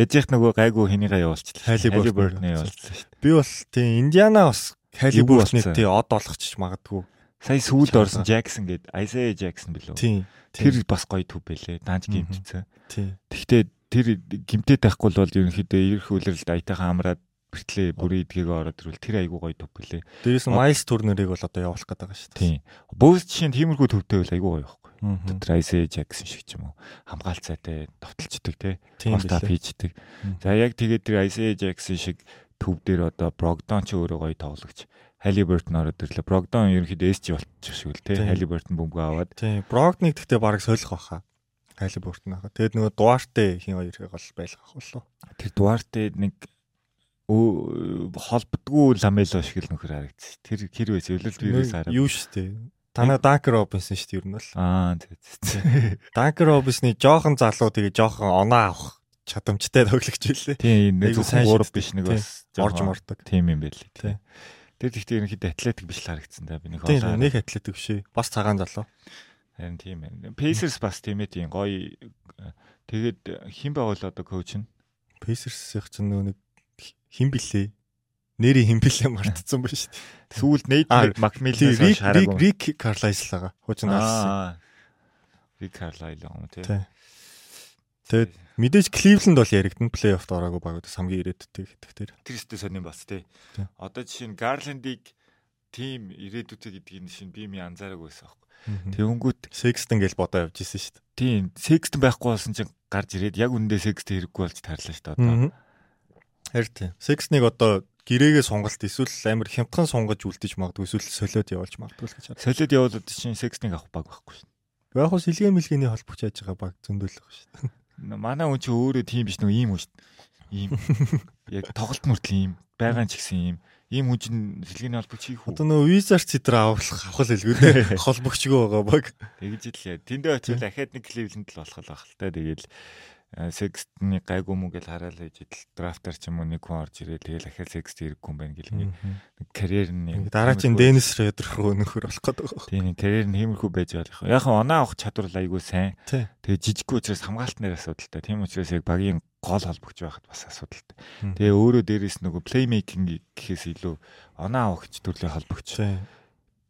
Яжих нөгөө гайгүй хэнийгээ явуулчихлаа. Хайли Бёртнээ явуулчихлаа шүү дээ. Би бол тийм Индиана бас Хайли Бёртны тий од олгочих магадгүй. Сая сүүлд орсон Jackson гээд Isaiah Jackson билүү? Тэр бас гоё төв байлээ. Данж гимтцээ. Тийм. Гэхдээ тэр гимтээд байхгүй бол ерөнхийдөө ирэх үлрэлд аятайхан амраад бэртлээ бүрийн эдгийг ороод ирвэл тэр айгуу гоё төв билээ. Дээрээс нь Miles Turner-ыг бол одоо явуулах гэдэг байгаа шүү дээ. Тийм. Бөөс жишээ нь тиймэрхүү төвтэй бол айгуу гоё байхгүй. Дотор Isaiah Jackson шиг ч юм уу. Хамгаалцаатай товтолчдөг те. Постап хийждэг. За яг тэгээд тэр Isaiah Jackson шиг төв дээр одоо Brogdon ч өөрөө гоё тоглогч. Halliburton ороод ирлээ. Brogdon ерөнхийдөө SG болчих шиг л те. Halliburton бөмбөгөө аваад. Тийм. Brogdon-ыг гэхдээ бараг солих баха. Halliburton аа. Тэгээд нөгөө Duarte хин хоёрыг бол байлгах болов. Тэр Duarte нэг холбдггүй ламело шиг л нөхөр харагдчих. Тэр хэр вэ? Зөвлөл вирус хараа. Юу штэ. Танаа Данкер Робинсон шүү дээ ер нь бол. Аа тий. Данкер Робинсны жоохон залуу тэгээ жоохон оноо авах чадамжтай тоглогч байлээ. Тийм нэг зөвхөн гурав биш нэг бас орж мордог. Тийм юм байлээ. Тий. Тэр ихтэй ерөнхийдөө атлетик биш л харагдсан да би нэг хоолоо. Тийм нэг атлетик биш ээ. Бас цагаан залуу. Харин тийм ээ. Pacers бас тийм ээ тийм гоё тэгээд хэн байгуул одоо коуч нь? Pacers-ийн чинь нөө нэг хин блээ. Нэрийг хин блээ мартцсан ба шүү дээ. Сүүлд Нейт хараагүй. Рик Карлайс л байгаа. Хуучин гарсан. Рик Карлайс юм тий. Тэгээд мэдээж Кливленд бол яригдана плей-оффт ороогүй багууд хамгийн ирээдүйтэй гэдэг тэр. Өстө сонирн бас тий. Одоо жишээ нь Гарлендийг тим ирээдүйтэй гэдгийг шин би ми анзаараагүй байсан аахгүй. Тэвнгүүт Sexton гэж бодоо явж исэн шүү дээ. Тийм, Sexton байхгүй болсон чинь гарч ирээд яг үндэ Sexton хэрэггүй болж тарлаа шүү дээ одоо. Харин тийм. Sexton-ыг одоо гэрээгээ сунгалт эсвэл амар хямдхан сунгаж үлдэж магадгүй эсвэл солиод явуулж магадгүй л гэж байна. Солиод явуулаад чинь Sexton-ыг авах баг байхгүй шүү. Яг хөө сэлгээ мэлгээний холбогч яаж байгаа баг зөндөлөх шүү. Манай хүн чи өөрөө тийм биш нөгөө ийм үү шүү. Ийм яг тоглолт мөртл ийм байгаа ч гэсэн ийм ийм хүн чинь сэлгээний холбогч хийх үү? Одоо нөгөө Wizards цэдрэ авах авах дээ. Холбогчгүй байгаа баг. Тэгж л яа. Тэндээ очивол ахаад нэг Cleveland л болох л байх л та. Тэгээл Sexton-ы гайгүй мүү гэж хараад байж идэл драфтаар ч юм уу нэг хүн орж ирээ тэгэл ахаа Sexton ирэхгүй юм байна гэл нэг карьер нь дараа чинь Schroeder руу нөхөр болох гэдэг байна. Тийм карьер нь хиймэрхүү байж болох. Яг хаа оноо авах чадвар айгүй сайн. Тэгээ жижиггүй учраас хамгаалтнаар асуудалтай. Тийм учраас яг багийн гол холбогч байхад бас асуудалтай. Тэгээ өөрөө дээрээс нөгөө плеймейкинг гэхээс илүү оноо авахч төрлийн холбогч.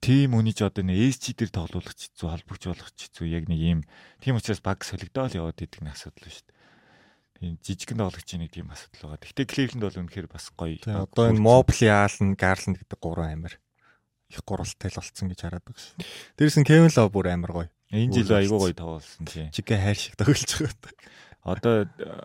Тийм үний ч одоо нэг SG дээр тоглоулах хэцүү, холбогч болох хэцүү яг нэг ийм тийм учраас баг солигдоод яваад идэг нэг асуудал шүү дээ тийм жижигэн тоглогчийн нэг тийм асуудал байгаа. Гэхдээ Cleveland бол үнэхээр бас гоё. Одоо энэ Mobley, Allen, Garland гэдэг гурван амир их гурвалтай л болцсон гэж хараад байгаа шүү. Дээрс нь Kevin Love бүр амир гоё. Энэ жил айгүй гоё тоглосон тийм. Жигэ хайр шиг тоглож байгаа. Одоо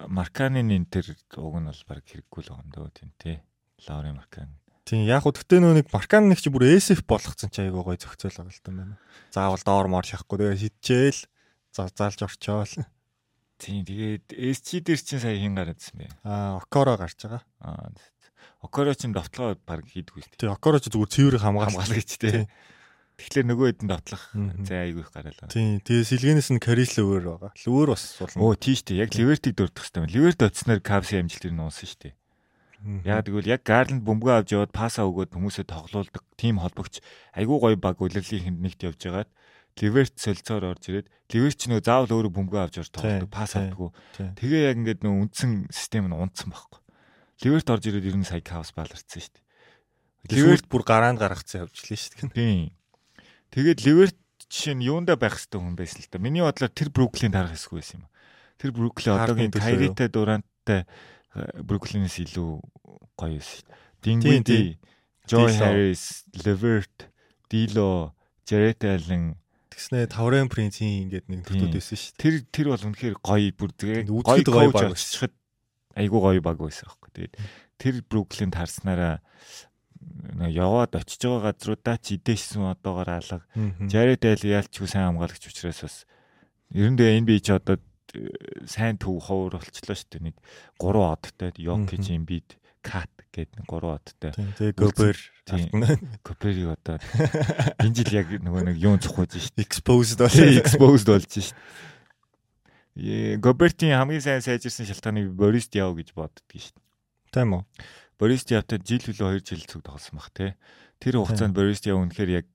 Марканы нэнтер уг нь бол баг хэрэггүй л байгаа юм дөө тийм тий. Лаури Маркан. Тийм яг хөө тэгтээ нөө нэг Маркан нэг чи бүр SF болгоцсон чи айгүй гоё зохицол байгаа л та байна. Заавал доор моор шахахгүй тэгээ хитчээл заалж орчоол. Тийм тэгээд SG дээр чинь сая хин гарадсан бэ? Аа, Окоро гарч байгаа. Аа. Окоро чинь довтлогоо баг хийдгүй дээ. Тийм, Окоро ч зүгээр цэвэр хамгаалагч тий. Тэгэхээр нөгөө хэд нь довтлох зай айгүй их гараалаа. Тийм, тэгээ сэлгэнээс нь Карис лөвөр байгаа. Лөвөр бас суулна. Оо, тийм шүү дээ. Яг Ливертиг дурдах хэрэгтэй. Ливерт оцсноор Кавси амжилт нь нуусан шүү дээ. Яг тэгвэл яг Гарланд бөмбөгөө авч яваад пасаа өгөөд хүмүүсээ тоглоулдаг тим холбогч айгүй гоё баг улирлын хүнд нэгт явж байгаад Ливерт солилцоор орж ирээд Ливер ч нөгөө заавал өөрөө бөмбөгөө авч орж тоглодог, пас авдаг. Тэгээ яг ингээд нөгөө үндсэн систем нь унтсан байхгүй. Ливерт орж ирээд ер нь сая хаос баларцсан шүү дээ. Ливерт бүр гараанд гаргацсан явж лээ шүү дээ. Тийм. Тэгээд Ливерт жишээ нь юундаа байх хэвээр хүн байсан л да. Миний бодлоор тэр Бруклин дарах хэсгүй байсан юм. Тэр Бруклин одоогийн Тайритай Дуранттай Бруклинээс илүү гоё байсан. Дингвиди, Joy Harris, Levert, Dilo, Jared Allen тэгснэ Таврын принцийн ингээд нэг төтөд байсан шүү дээ. Тэр тэр бол үнэхээр гоё бүр тэгээ гоё гоё баг болчиход айгуу гоё баг байсан аахгүй. Тэгээд тэр Бруклинд харснараа яваад очиж байгаа газруудаа ч идээшсэн одоогоор алга. Jared Allen ялчгүй сайн хамгаалагч учраас бас ерөндөө NBA ч одоо э, сайн төв ховор болчлоо шүү дээ. Нэг 3 одтой Jokic Embiid Cat нэг 3 одтой. Тэгээ Gobert Gobert-ийг одоо энэ жил яг нөгөө нэг юун цохож шүү дээ. Exposed бол exposed болж шүү дээ. Gobert-ийн хамгийн сайн сайжирсан шалтгааныг Boris Diaw гэж боддөг шүү дээ. Тийм үү? Борис Диавтай жил хөлөө 2 жил цуг тоглосон баг те. Тэр хугацаанд Борис Диав үнэхээр яг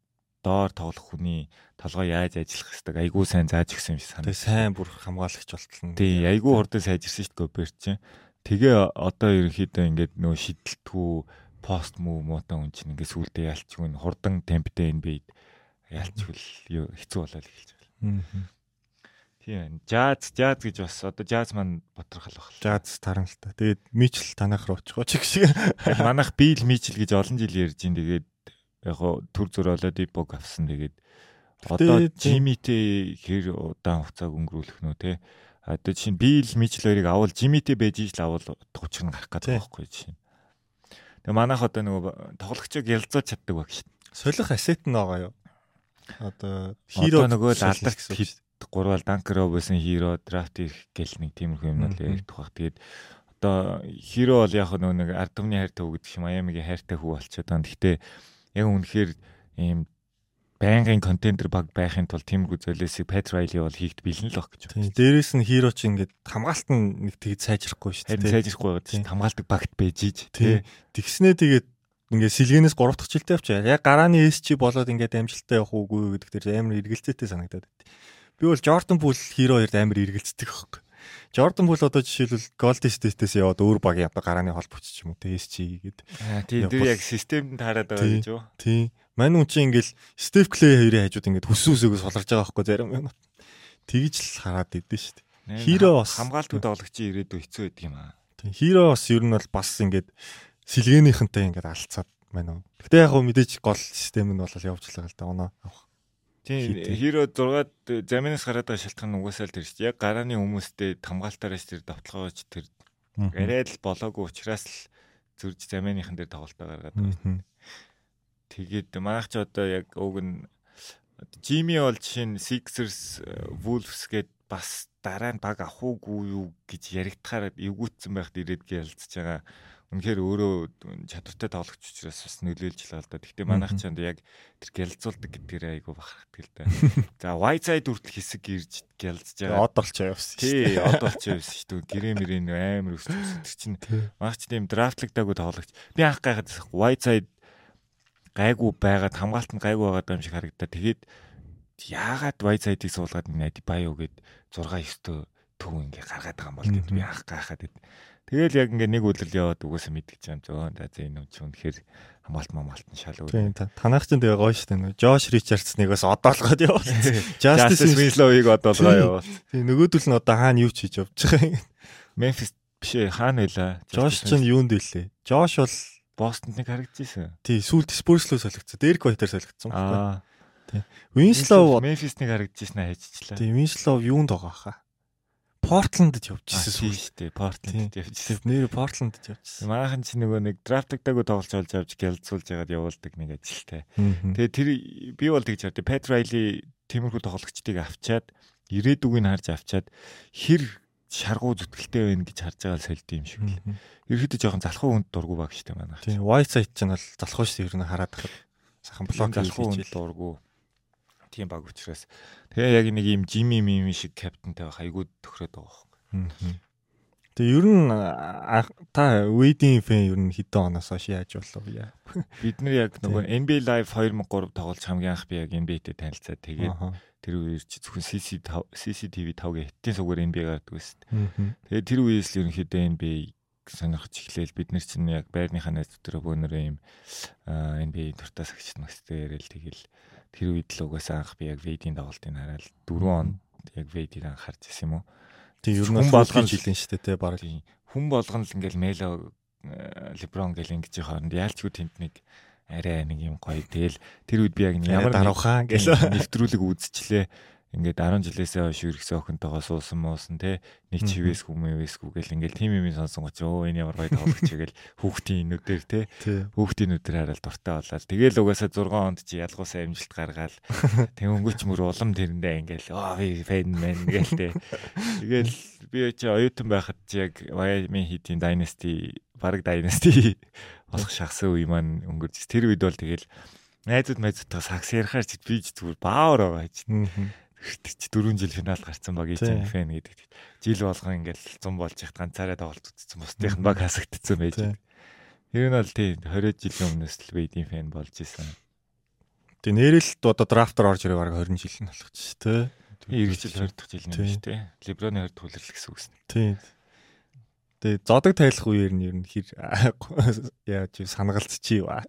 доор тоглох хүний толгой яаж ажиллах хэвээр айгүй сайн зааж өгсөн юм шиг санагдав. Тэгээ сайн бүр хамгаалагч болтол нь. Тий, айгүй хурдан сайжирсан шүү дээ Гоберт чинь. Тэгээ одоо ерөнхийдөө ингээд нөө шидэлтгүү пост муу муутай хүн чинь ингээд сүулдэ ялчгүй хурдан темптэй энэ бийд ялчгүй хэцүү болоод эхэлж байна. Тийм. Жаз, жаз гэж бас одоо жаз маань бодрохол баг. Жаз таран л та. Тэгээд мичл танах руу очихоо ч гэх шиг. Манайх бийл мичл гэж олон жил ярьж ин тэгээд яг гоо төр зөриолоод ипог авсан тэгээд одоо жимитэй хэр удаан хугацааг өнгөрүүлэх нөө те. Одоо чинь бийл мичл хоёрыг авал жимитэй байж иж л авал 30 гарах гэдэг байхгүй чинь. Тэгээ манайх одоо нөгөө тоглогчог ялцаж чаддаг баг шин. Солих ассет нь байгаа юу? Одоо хиро нөгөө л алдарч гурвал данкер байсан хиро драфт их гэл нэг тиймэрхүү юм бол ярьдаг баг. Тэгээд одоо хиро бол яг нэг ард түмний хайртай хүү гэдэг шиг Майамигийн хайртай хүү болчиход байна. Гэхдээ яг үнэхээр ийм байнгын контентер баг байхын тулд тиймэрхүү золиосыг Пет Райли бол хийхд бэлэн л баг гэж байна. Дээрээс нь хиро ч ингээд хамгаалт нь нэг тэгж сайжрахгүй шүү дээ. Сайжрахгүй байгаа чинь хамгаалдаг багт байж ийж тий. Тэгснээ тэгээд ингээд сэлгэнээс 3 дахь жилдээ авчаа. Яг гарааны SG болоод ингээд амжилттай явах уугүй гэдэг тэр амар эргэлзээтэй санагдаад байт. Би бол Jordan Poole хиро хоёрт амар эргэлздэг байхгүй. Jordan Poole одоо жишээлбэл Golden State-ээс яваад өөр багийн одоо гарааны холбогч ч юм уу TSG гээд. Аа тийм тэр яг системд таарад байгаа гэж юу? Тийм. Мань үн чи ингээл Steph Clay хоёрын хажууд ингээд хүссэн үсээгөө суларж байгаа байхгүй зарим юм. Тэгж л хараад идэв шүү дээ. Хиро бас хамгаалтууд тоглогчийн ирээдүй хэцүү байдаг юм аа. Хиро бас ер нь бол бас ингээд сэлгээнийхэнтэй ингээд алцаад байна уу. Гэтэ яг хөө мэдээж гол систем нь бол явж л да оноо авах. Тийм хиро 6-ад заминаас гараад байгаа шалтгаан нь угаасаа л тэр шүү дээ. Яг гарааны хүмүүстэй хамгаалтаараас тэр давталгаач тэр арай л болоогүй учраас л зөрж заминыхан дээр тоглолтоо гаргаад байгаа. Тэгээд манайх ч одоо яг уг нь Жими бол жишээ нь Sixers Wolves гээд бас дараа нь баг авах уугүй юу гэж яригдахаар эвгүүцсэн байхад ирээд гэлцэж байгаа үнэхээр өөрөө чадвартай тоглогч учраас бас нөлөөлж л байна л да. Гэхдээ манайх чанд яг тэр гялцуулдаг гэдгээр айгүй бахархдаг л да. За white side хүртэл хэсэг ирж гялцж байгаа. Од олч явсан шүү дээ. Тий, од олч явсан шүү дээ. Гэрээ мөрийн амар өсч тэр чинь манайх ч тийм драфтлагдаагүй тоглогч. Би анх гайхаад white side гайгүй байгаад хамгаалт нь гайгүй байгаа юм шиг харагдаа. Тэгээд яагаад white side-ийг суулгаад нэг Adebayo гээд 6 9 төв ингээ гаргаад байгаа юм бол гэд би анх гайхаад байд. Тэгэл яг ингээ нэг үйлрэл яваад угаасаа мэдгэж юм зөө. За энэ юм чи үнэхээр хамгаалт мамгаалт нь шал өөр. Тийм танах чинь тэгээ гоё штэ нөө. Жош Ричардсныг бас одоолгоод явуулсан. Justice Winslow-ыг одоолгоо явуулсан. Тийм нөгөөдөл нь одоо хаана юу ч хийж явж байгаа юм. Memphis биш хаана байлаа? Жош чинь юунд илээ? Жош бол Бостонд нэг харагдчихсэн. Тий, сүүлд Spurs руу солигдсон. Дерек Вайтер солигдсон. Аа. Тий. Winslow Memphis нэг харагдчихсан хайжчлаа. Тий, Winslow юунд байгаа хаа? Портландд явжсэн шүү дээ. Портландд явжсэн. Нэр Портландд явжсэн. Maaхан чи нөгөө нэг драфтагдаагүй тоглож олж авч гэлцүүлж ягаад явуулдаг нэг ажилтай. Тэгээ тэр би бол тэгж хардаа. Пет Райли тиймэрхүү тоглогчдыг авчаад ирээдүгийг харж авчаад хэр шаргуу зүтгэлтэй байна гэж харж байгаа л солид юм шиг л. Ерөөдөө жоохон залхуу хүнд дургу баг штэ манайх. Тийм, white side ч нь бол залхуу штэ ер нь хараад байхад сахан блок залхуу хүнд дургу тийм баг учраас тэгээ яг нэг юм жими мими шиг капитантай байх айгуу төхрөөд байгаа байхгүй. Тэгээ ер нь та Wade-ийн фэн ер нь хэдэн оноос хойш яаж болов яа. Бид нар яг нөгөө NBA Live 2003 тоглож хамгийн анх би яг NBA-тэй танилцаад тэгээд Тэр үеэр чи зөвхөн CC5 CCTV 5-гийн хиттийн сугаар NBA гардаг байсан. Тэгээд тэр үеэс л ерөнхийдөө NBA сонирхож эхлээл бид нар чинь яг байрныхаа найз дотор бөөнөрөө юм NBA туртаас агч настай ярил тэгэл тэр үед л угаасаа анх би яг Вейдийн тоглолтыг хараад 4 онд яг Вейдийг анхаарч ирсэн юм уу. Тийм ер нь хүн болгон жилийн шүү дээ те баг. Хүн болгон л ингээл Мело Леброн гэл ингэж хооронд яалчгүй тэнд нэг арай нэг юм гоё. Тэгэл тэр үед би яг ямар дарахаа гэл нэвтрүүлэг үзчихлээ. Ингээд 10 жилээсээ хойш үргэсэн охинтойгоо суусан муусан те. Нэг чивээсгүй мэвээсгүй гэл ингээд тим юм сонсон гоч өө энэ ямар гоё тоглогч гэл хүүхдийн нүдээр те. Хүүхдийн нүдээр хараад дуртай болоод. Тэгэл угаасаа 6 онд чи ялгуусаа амжилт гаргаал. Тэнгөч мөр улам тэрэндээ ингээл аа би фэн мэн гэл те. Тэгэл би чи оюутан байхад чи яг Miami Heat-ийн Dynasty баг Dynasty болох шахсан үе маань өнгөрч тэр үед бол тэгэл найзууд найзуудтайгаа сакс ярихаар чи би зүгээр баавар байгаа чи чи 4 жил финал гарцсан баг ийм фэн гэдэг. Жил болгоо ингээл 100 болж яхад ганцаараа тоглолт үзсэн. Бусдынх нь баг хасагдсан байж. Тэр нь бол тий 20 жилийн өмнөөс л бейдийн фэн болж исэн. Тэгээ нэрэл одоо драфтаар орж ирээ баг 20 жил нь болох ч тий. 90 жил 20 дахь жил юм шүү тий. Леброны 20 дахь үлрэл гэсэн үг юм. Тий. Тэгээ зодог тайлах үеэр нь ер нь хэр яаж санагалцчихъя ба.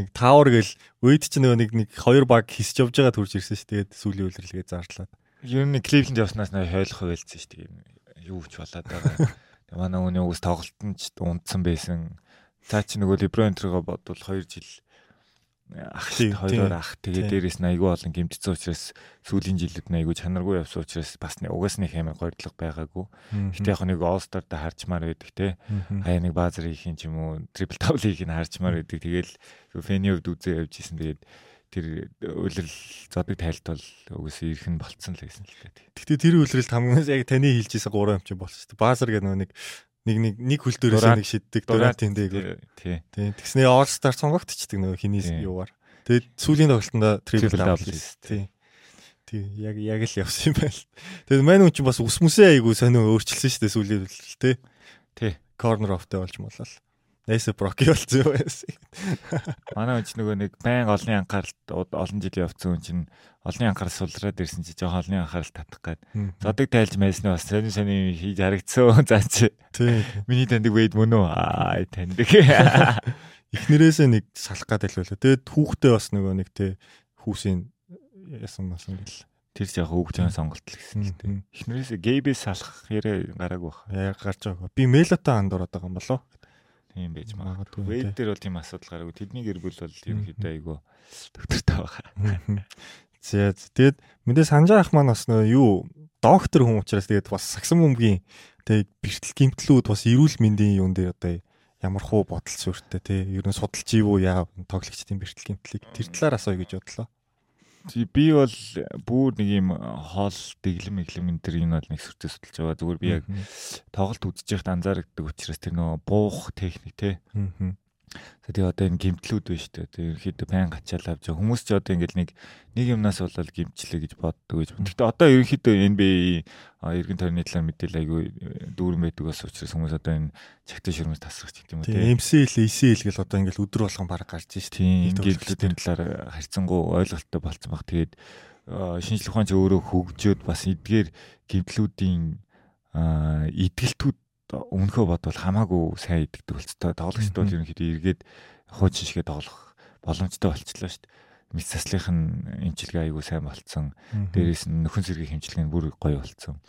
Нэг таавар гэл үед ч нөгөө нэг нэг хоёр баг хисж явж байгаа төрж ирсэн ш. Тэгээд сүүлийн үйлрэлгээ зарлаад. Ер нь Кливленд явснаас нь хойлох байлцсан ш. Тэгээд юу ч болоод байгаа. Манай өөний уус тоглолтод ч унтсан байсан. Цаа чи нөгөө Леброн энтерго бодвол 2 жил ах шиг хоёроор ах тэгээ дээрээс нь айгүй олон гимтцэн учраас сүүлийн жилүүд нь айгүй чанаргүй явсан учраас бас угаас нэг хэмээ гордлого байгаагүй. Гэтэ яг нэг All-Star да харчмаар байдаг те. Хаяа нэг базар хийх юм ч юм уу, triple double хийх нь харчмаар байдаг. Тэгэл фэний хувьд үзээ явж исэн. Тэгээд тэр үйлрэл зодог тайлт бол угаас ирэх нь болцсон л гэсэн л дээ. Гэтэ тэр үйлрэлт хамгийн яг таны хэлжсэн гурван юм шүү дээ. Базар гэдэг нэг нэг нэг нэг хөл дээрээс нэг шиддэг дуратын дээг. Тий. Тий. Тэгснээ All Star сонгогдчихдаг нөгөө хинээс юугаар. Тэгээд сүүлийн тоглолтод triple double тий. Тий. Яг яг л явсан юм байл. Тэгээд мань хүн чинь бас ус мүсээ айгу сонио өөрчилсөн шүү дээ сүүлийн л тий. Тий. Corner off-тэй болж молол. Нэсэ проки болсон байсан. Манай үуч нөгөө нэг байн олонний анхааралд олон жил явцсан хүн чинь олонний анхаарал сулраад ирсэн чи жоохон олонний анхаарал татах гээд зодог тайлж майсны бас сони сони хийж харагдсан. За чи. Миний таньдаг вэйд мөн үү? Аа таньдаг. Эхнэрээсээ нэг салах гад байлаа. Тэгээд хүүхдээ бас нөгөө нэг те хүүсийн ясан масан гэл. Тэр яг хүүхдийн сонголт л гэсэн л дээ. Эхнэрээсээ гейбээс салах яриа гараагүй бах. Яг гарч байгаа. Би мейлотой андуураад байгаа юм болоо. Тийм байж магадгүй. Вейд дээр бол тийм асуудал гараагүй. Тэдний гэр бүл бол ерөнхийдөө айгүй доктортой байгаа. За тэгээд мэдээ санжаа ах маань бас нөө юу доктор хүн учраас тэгээд бас сагсан бөмбөгийн тэгээд бэртэл гимтлүүд бас эрүүл мэндийн юун дээр одоо ямар хуу бодол суурьтай тий ер нь судалж ивүү яа тоглогчдын бэртэл гимтлийг тэр талаар асууя гэж бодлоо би бол бүр нэг юм хоол дэглэм мэглэм энэ төр энэ бол нэг сүртэй судалж байгаа. Зүгээр би яг тоглолт үзэж байхад анзаардаг учраас тэр нөө буух техник те. Тэгээ одоо энэ гимтлүүд шүү дээ. Тэгээ ерөөхдөө байн гачаал авч. Хүмүүс ч одоо ингээл нэг нэг юмнаас болол гимчлээ гэж боддог гэж. Гэхдээ одоо ерөөхдөө NBA эргэн тойрны талаар мэдээлэл айгүй дүүрэн байдаг бас учраас хүмүүс одоо энэ чагтаа шүрмэс тасрах гэдэг юм уу тийм. MCL, ECL гэл одоо ингээл өдөр болгон баг гарч шүү дээ. Гимтлүүдийн талаар харьцангуй ойлголттой болцсон баг. Тэгээд шинжлэх ухаанч өөрөө хөгжөөд бас эдгээр гимтлүүдийн идгэлтүүд өмнөхөө бодвол хамаагүй сайн идэгдэг болцтой. Тоглогчд бол ерөнхийдөө эргээд хуучин шигээ тоглох боломжтой болчихлоо шүү дээ. Мэд заслынх нь эмчилгээ аягүй сайн болцсон. Дээрээс нь нөхөн сэргийн хэмжлэг нь бүр гоё болцсон.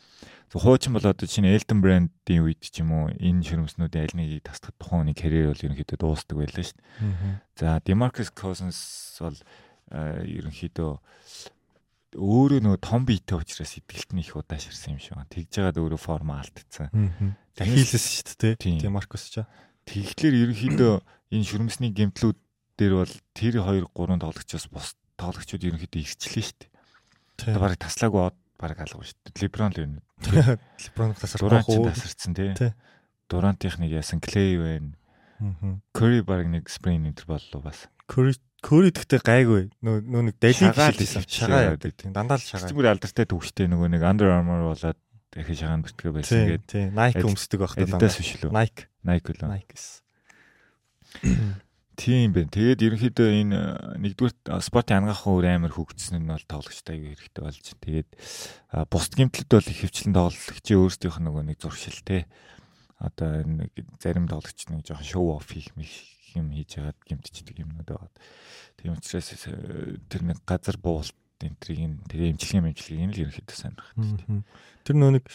Хуучин бол одоо чинь Elton Brand-ийн үед ч юм уу энэ ширмэснүүдийн аль нэгийг тасдах тухайн хүний карьер бол ерөнхийдөө дуустдаг байлаа шүү дээ. За DeMarcus Cousins бол ерөнхийдөө өөрөө нөгөө том биетэй учраас идэлт нь их удааширсан юм шиг байна. Тэгж жагаад өөрөө форм алдсан. Дахийлсэн шүү дээ тийм Маркус ч. Тэгэхээр ерөнхийдөө энэ шүрмсний гэмтлүүд дээр бол тэр 2 3 тоглогчоос бус тоглогчид ерөнхийдөө ирчлээ шүү дээ. Бараг таслаагүй бараг алга шүү дээ. Леброн л байна. Леброн тасарх уу? Тасарцсан тий. Дурантих нэг ясан Клей байна. Curry бараг нэг сприн энтер боллоо бас. Curry Curry гэхдээ гайгүй. Нөө нэг далиг шилжсэн. Шагаа яадаг тийм. Дандаа л шагаа. Зүгээр алдартай төвчтэй нөгөө нэг Under Armour болоод дахин шагаан бүртгээ байсан гэдэг. Тийм. Nike өмсдөг байх та дандаа. Nike. Nike лөө. Nike. Тийм байна. Тэгээд ерөнхийдөө энэ нэгдүгээр спортын ангаахан өөр амар хөгжсөн нь бол тоглогчтой аюу хэрэгтэй болж. Тэгээд бусд гимтлүүд бол их хвчлэн тоглогчийн өөрсдийнх нь нөгөө нэг зуршилтэй. Одоо нэг зарим тоглогч нэг жоохон шоу оф хийх юм хийж яагаад гимтчихдэг юмнууд байгаа. Тийм учраас тэр нэг газар буулт энтрийг тэгээ эмчилгээ эмчилгээг нь л ерөнхийдөө сонирх. Тэр нөө нэг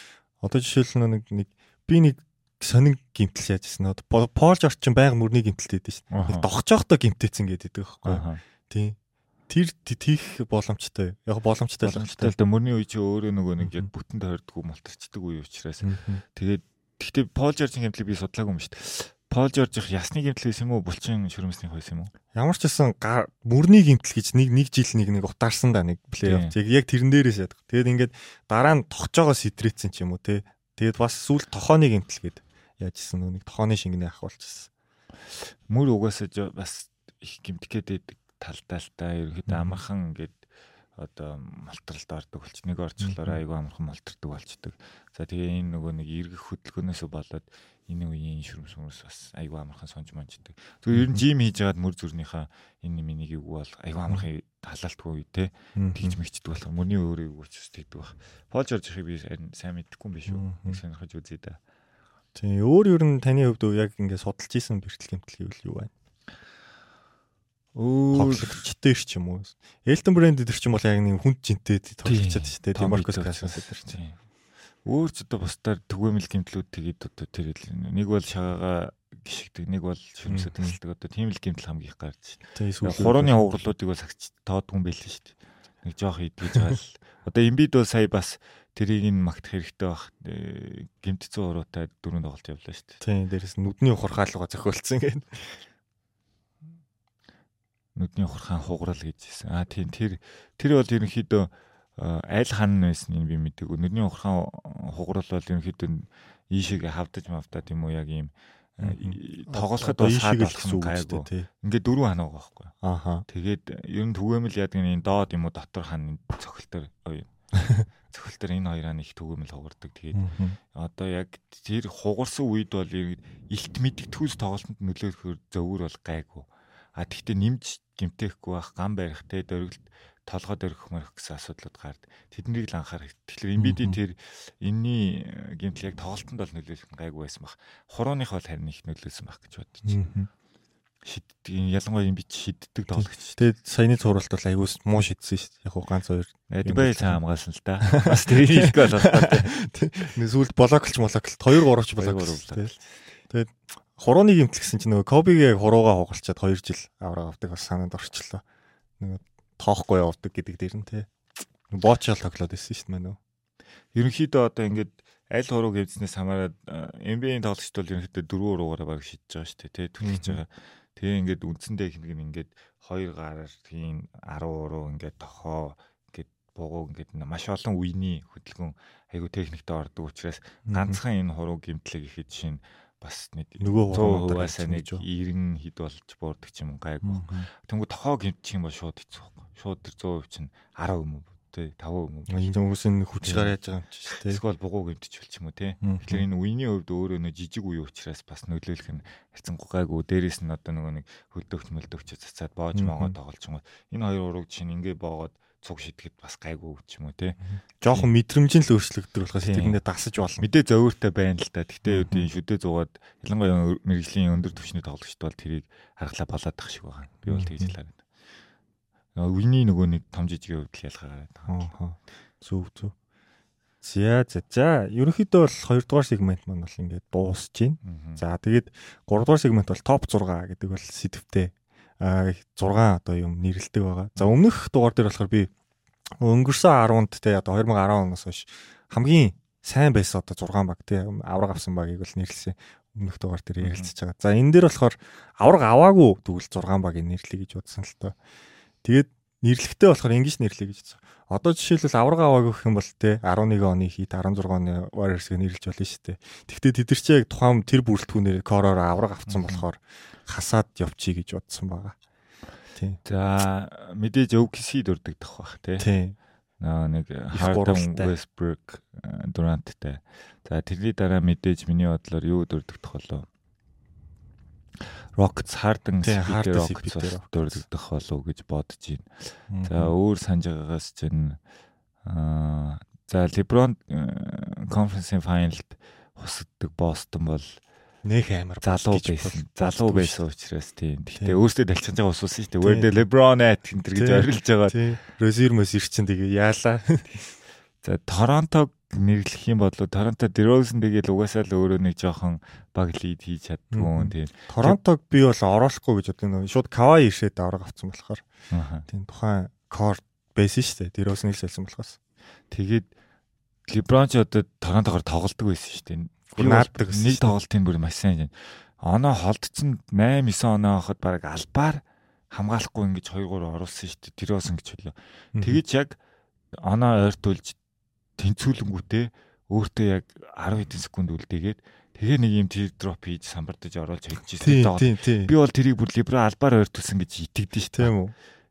одоо жишээл нэг нэг би нэг сонин гимтэл яажсэн нь Пол Жорж чинь байнга мөрний гимтэлтэй байдаг шүү дээ. Явахдаа гимтээсэн гэдэг байхгүй. Тийм. Тэр тийх боломжтой. Яг боломжтой боломжтой л да мөрний үе чи өөрөө нөгөө нэг яг бүтэн тойрдгоо мултарчдаг үе учраас. Тэгээд гэхдээ Пол Жоржийн гимтлийг би судлаагүй юм шүү дээ. Пол Жорж их ясны гимтэл байсан юм уу? Булчин шүрмэсний хойс юм уу? Ямар ч гэсэн мөрний гимтэл гэж нэг нэг жил нэг нэг утаарсан да нэг плей-офф. Яг тэрэн дээрээс яадаг. Тэгээд ингээд дараа нь тохчоогоо сэтрээсэн ч юм уу те. Тэгээд бас сүүл тохооны гимтэл гээд яажсэн нэг тохооны шингэний ахуулчихсан. Мөр угаасаа бас их гимтгэхэд талдаа л та ерөөхдөө амархан ингээд одоо малтаралд ордог болч нэг орчлоор айгүй амархан малтардаг болчдөг. За тэгээ энэ нөгөө нэг эргэх хөдөлгөөнөөс болоод энэ үеийн шүрмс хүмүүс бас айгүй амархан сонж манждаг. Тэгэхээр ер нь жим хийж байгаад мөр зүрнийхаа энэ минийг юу бол айгүй амархан халаалтгүй те тэгж мэгчдэг болох мөрний өөрөө юу ч тэгдэг баг. Пол Жорж ихийг би сайн мэдэхгүй юм биш үү? Нэг сонирхож үзье да. Тийм өөр ер нь таны хувьд яг ингээд судалж исэн бэртэл гэмтэл гэвэл юу байна? Тоглогчтой ч юм уу. Элтон брэнд дээр ч юм бол яг нэг хүнд жинтэй тоглогчод шүү дээ. Маркус Касас дээр чинь өөр ч одоо бусдаар түгээмэл гимтлүүд тэгээд одоо тэр нэг бол шагаага гიშгдэг нэг бол шүмсэд тэнэлдэг одоо тийм л гимтэл хамгийн их гарч байна. Хурууны хугарлуудыг бол сагч тоодгүй байлээ шүү дээ. Нэг жоох идгэж байгаа л одоо имбид бол сая бас тэрийг нь магтах хэрэгтэй бах гимтцэн уруутай дөрөв тоглолт явлаа шүү дээ. Тийм дээрэс нүдний ухархаалга зохиолцсон гэдэг. Нүдний ухархаан хугарал гэж хэлсэн. Аа тийм тэр тэр бол ерөнхийдөө аль хан байсан энэ би мэдээгүй. Нүдний ухраан хугарал бол ерөнхийдөө ийшээ хавдаж мавдаад юм уу яг ийм тоглоход бас хаад болсон гайгүй. Ингээд дөрвөн ханаа байгаа байхгүй. Ааха. Тэгээд ер нь түгээмэл яадаг энэ доод юм уу дотор хан цохилтор цохилтор энэ хоёраа их түгээмэл хугардаг. Тэгээд одоо яг тэр хугарсан үед бол илт мэддэг төс тоглолтод нөлөөлөхөөр зөвөр бол гайгүй. А тэгтээ нэмж гимтэхгүй байх гам барих те дөргөлт толгойд өргөх мөрөх гэсэн асуудлууд гард. Тэднийг л анхаарах. Тэгэхээр эмбидийн тэр энэний э, гэмтэл яг тоглолтонд бол нөлөөлөх гайгүй байсан баг. Хурууных бол харин их нөлөөлсөн баг гэж байна. Шиддэг ялангуяа эмбид шиддэг тоглогч. Тэгээд саяны цувралт бол айгуус муу шидсэн шүү дээ. Яг гоо ганц хоёр. Эдбэй цаа хамгаалсан л да. Бас тэр хэлэхгүй болоод. Нэг сүлд блоклч молоклт 2 3 ч блоклт. Тэгээд хурууны гэмтэл гэсэн чинь нөгөө Кобигээ хуруугаа хугалчаад 2 жил авраг авдаг бас санаанд орчлоо. Нөгөө тоохгүй явдаг гэдэг дээр нь те. Боочол тоглоод байсан шүү дээ мань. Ерөнхийдөө одоо ингээд аль хуруу гэвзнээс хамаарат NBA-ийн тоглогчд бол ерөнхийдөө дөрвөн уруугаараа баг шидэж байгаа шүү дээ те. Түлхэж байгаа. Тэгээ ингээд үндсэндээ их нэг ингээд хоёр гараар тийм 10 уруу ингээд тохоо бугуу ингээд маш олон үений хөдөлгөөн айгу техниктэй ордог учраас ганцхан энэ хуруу гимтлэг ихэд шин бас нэг нөгөө хуваасаа нэг 90 хэд болж буурдаг юм гайгүй. Тэнгүү тохоо гимчих юм бол шууд хэцүү шууд тэр 100% чинь 10 юм уу тий 5 юм уу. Энэ хүмүүс нь хүч гараа яаж байгаа юм чи тий. Эсвэл бугуу гэмтэж болчих юм уу тий. Тэгэхээр энэ үений хувьд өөрөө нөө жижиг үе учраас бас нөлөөлөх нь хайцангуй гайгүй. Дээрээс нь одоо нөгөө нэг хөлдөөгч мөлдөөгч цацаад боож могоо тоглож байгаа. Энэ хоёр ураг чинь ингээ боогод цуг шидэхэд бас гайгүй ч юм уу тий. Жохон мэдрэмжийн л өөрчлөгдөж болохоос тэрэндээ дасаж болно. Мэдээ зөөвөртэй байна л да. Гэхдээ үүдийн шүдээ зугаад ялангуяа мэрэгжлийн өндөр түвшний тоглогчд бол тэрийг харгалаа балаадах шиг байгаа. Би бол тэгж л хараад үений нөгөө нэг том жижиг хувьд ялгаа гараад байгаа. Зүв зүв. За за за ерөнхийдөө бол 2 дугаар сегмент маань бол ингээд дуусж байна. За тэгээд 3 дугаар сегмент бол топ 6 гэдэг бол сэдвтэй а 6 одоо юм нэрлэлтэй байгаа. За өмнөх дугаар дээр болохоор би өнгөрсөн 10-нд те одоо 2010 оноос хойш хамгийн сайн байсан одоо 6 баг те авраг авсан багийг бол нэрлсэн өмнөх дугаар дээр ярилцж байгаа. За энэ дээр болохоор авраг аваагүй тэгвэл 6 багийг нэрлэе гэж бодсон л тоо. Тэгээд нэрлэгтэй болохоор ингэж нэрлэе гэж байна. Одоо жишээлбэл авраг аваа гэх юм бол те 11 оны хит 16 оны Warriors-ыг нэрлэж болно шүү дээ. Тэгвэл тэд нар чи яг тухайн тэр бүрэлдэхүүнээр короор авраг авсан болохоор хасаад явчих гэж бодсон байгаа. За мэдээж OKC дурддагдах бах те. Тийм. Наа нэг Harden Westbrook Durant-тай. За тэрний дараа мэдээж миний бодлоор юу дурддагдах болоо. Rockets Harden Тий, Rockets дурддах болов гэж бодож байна. За өөр санаж байгаагаас чинь аа за LeBron конференсийн финалд хусагддаг Бостон бол Нэх амар залуу байсан. Залуу байсан учраас тийм. Гэхдээ өөртөө далчсан байгаа усуусан шүү дээ. Where the LeBron at энэ төр гэж орилж байгаа. Тий. Розер мэсэр чинь тэгээ яалаа. За Торонтог нэрлэх юм бол Торонто DeRozan тэгэл угаасаа л өөрөө нэг жоохон баг лид хийж чаддгүй тийм. Торонтог би бол оруулахгүй гэж боддог нөө шууд Кавай иршээд авраг авсан болохоор тийм тухайн кор байсан шүү дээ. Нэг салсан болохоос. Тэгээд LeBron ч одоо Торонтогоор тоглолдог байсан шүү дээ. Бүр нааддаг нэг тоглолтын бүр маш сайн юм. Оноо холдсон 8 9 оноо хахад баг албаар хамгаалахгүй ингэж 2 3 оруулсан шүү дээ. DeRozan гэж хөлөө. Тэгэж яг оноо ойртуулж тэнцүүлэнгүүтээ өөртөө яг 10 хэдэн секунд үлдээгээд тэгээ нэг юм tear drop хийж самбардаж оруулж хэлчихсэн. Би бол тэрийг бүр либра албаар ойртуулсан гэж итгэдэж шүү дээ. Тийм үү.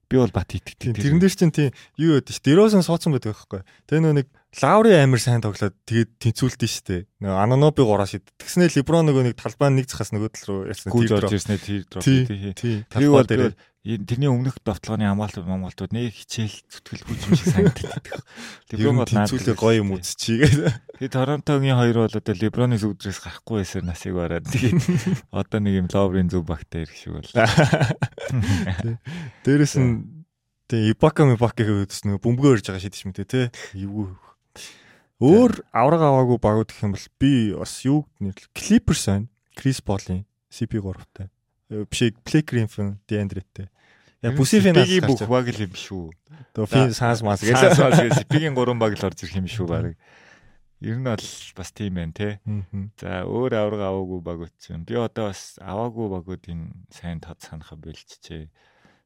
Би бол бат итгэдэг. Тэрэн дээр чинь тийм юу яд ш. Дэрөөсөн суудсан байдаг байхгүй. Тэгээ нөө нэг Лаури амир сайн тоглоод тэгээд тэнцүүлдэж штэ. Нөө Ананоби гураа шид. Тэгснэ Леброн нөгөө нэг талбай нэг цахаас нөгөө тал руу ярьсан. гүйж teardrop. орж ирснээр tear drop Тий. Тийм. Тэр бол Талбай дээр. тэр тэрний өмнөх давталгааны хамгаалтууд хамгаалтууд нэг хичээл зүтгэлгүй юм шиг санагддаг. Ер нь тэнцүүлээ гоё юм үзчихье. Тэгээ Торонтогийн хоёр бол одоо Леброны зүгдрээс гарахгүй байсаар насыг бараад тэгээд одоо нэг юм ловрын зүг багтаа ирэх шиг бол. Дээрэс нь тийм Ибака Мибака гэдээс нөгөө бөмбөгөө өрж байгаа шийдэж мэт те. Юу Өөр авраг аваагүй багууд гэх юм бол би бас юу нэрлэх Clippers байна. Крис Полын CP3-тай. Биш Play Griffin, DeAndre-тэй. Яг бүсийн Бигийн бүх баг л юм шүү. Одоо фин санс мас Гэсэн бигийн гурван баг л орж ирэх юм шүү баг. Ер нь бол бас тийм байна те. За өөр авраг аваагүй багууд чинь би одоо бас аваагүй багуудын сайн тод санахаа болчихжээ.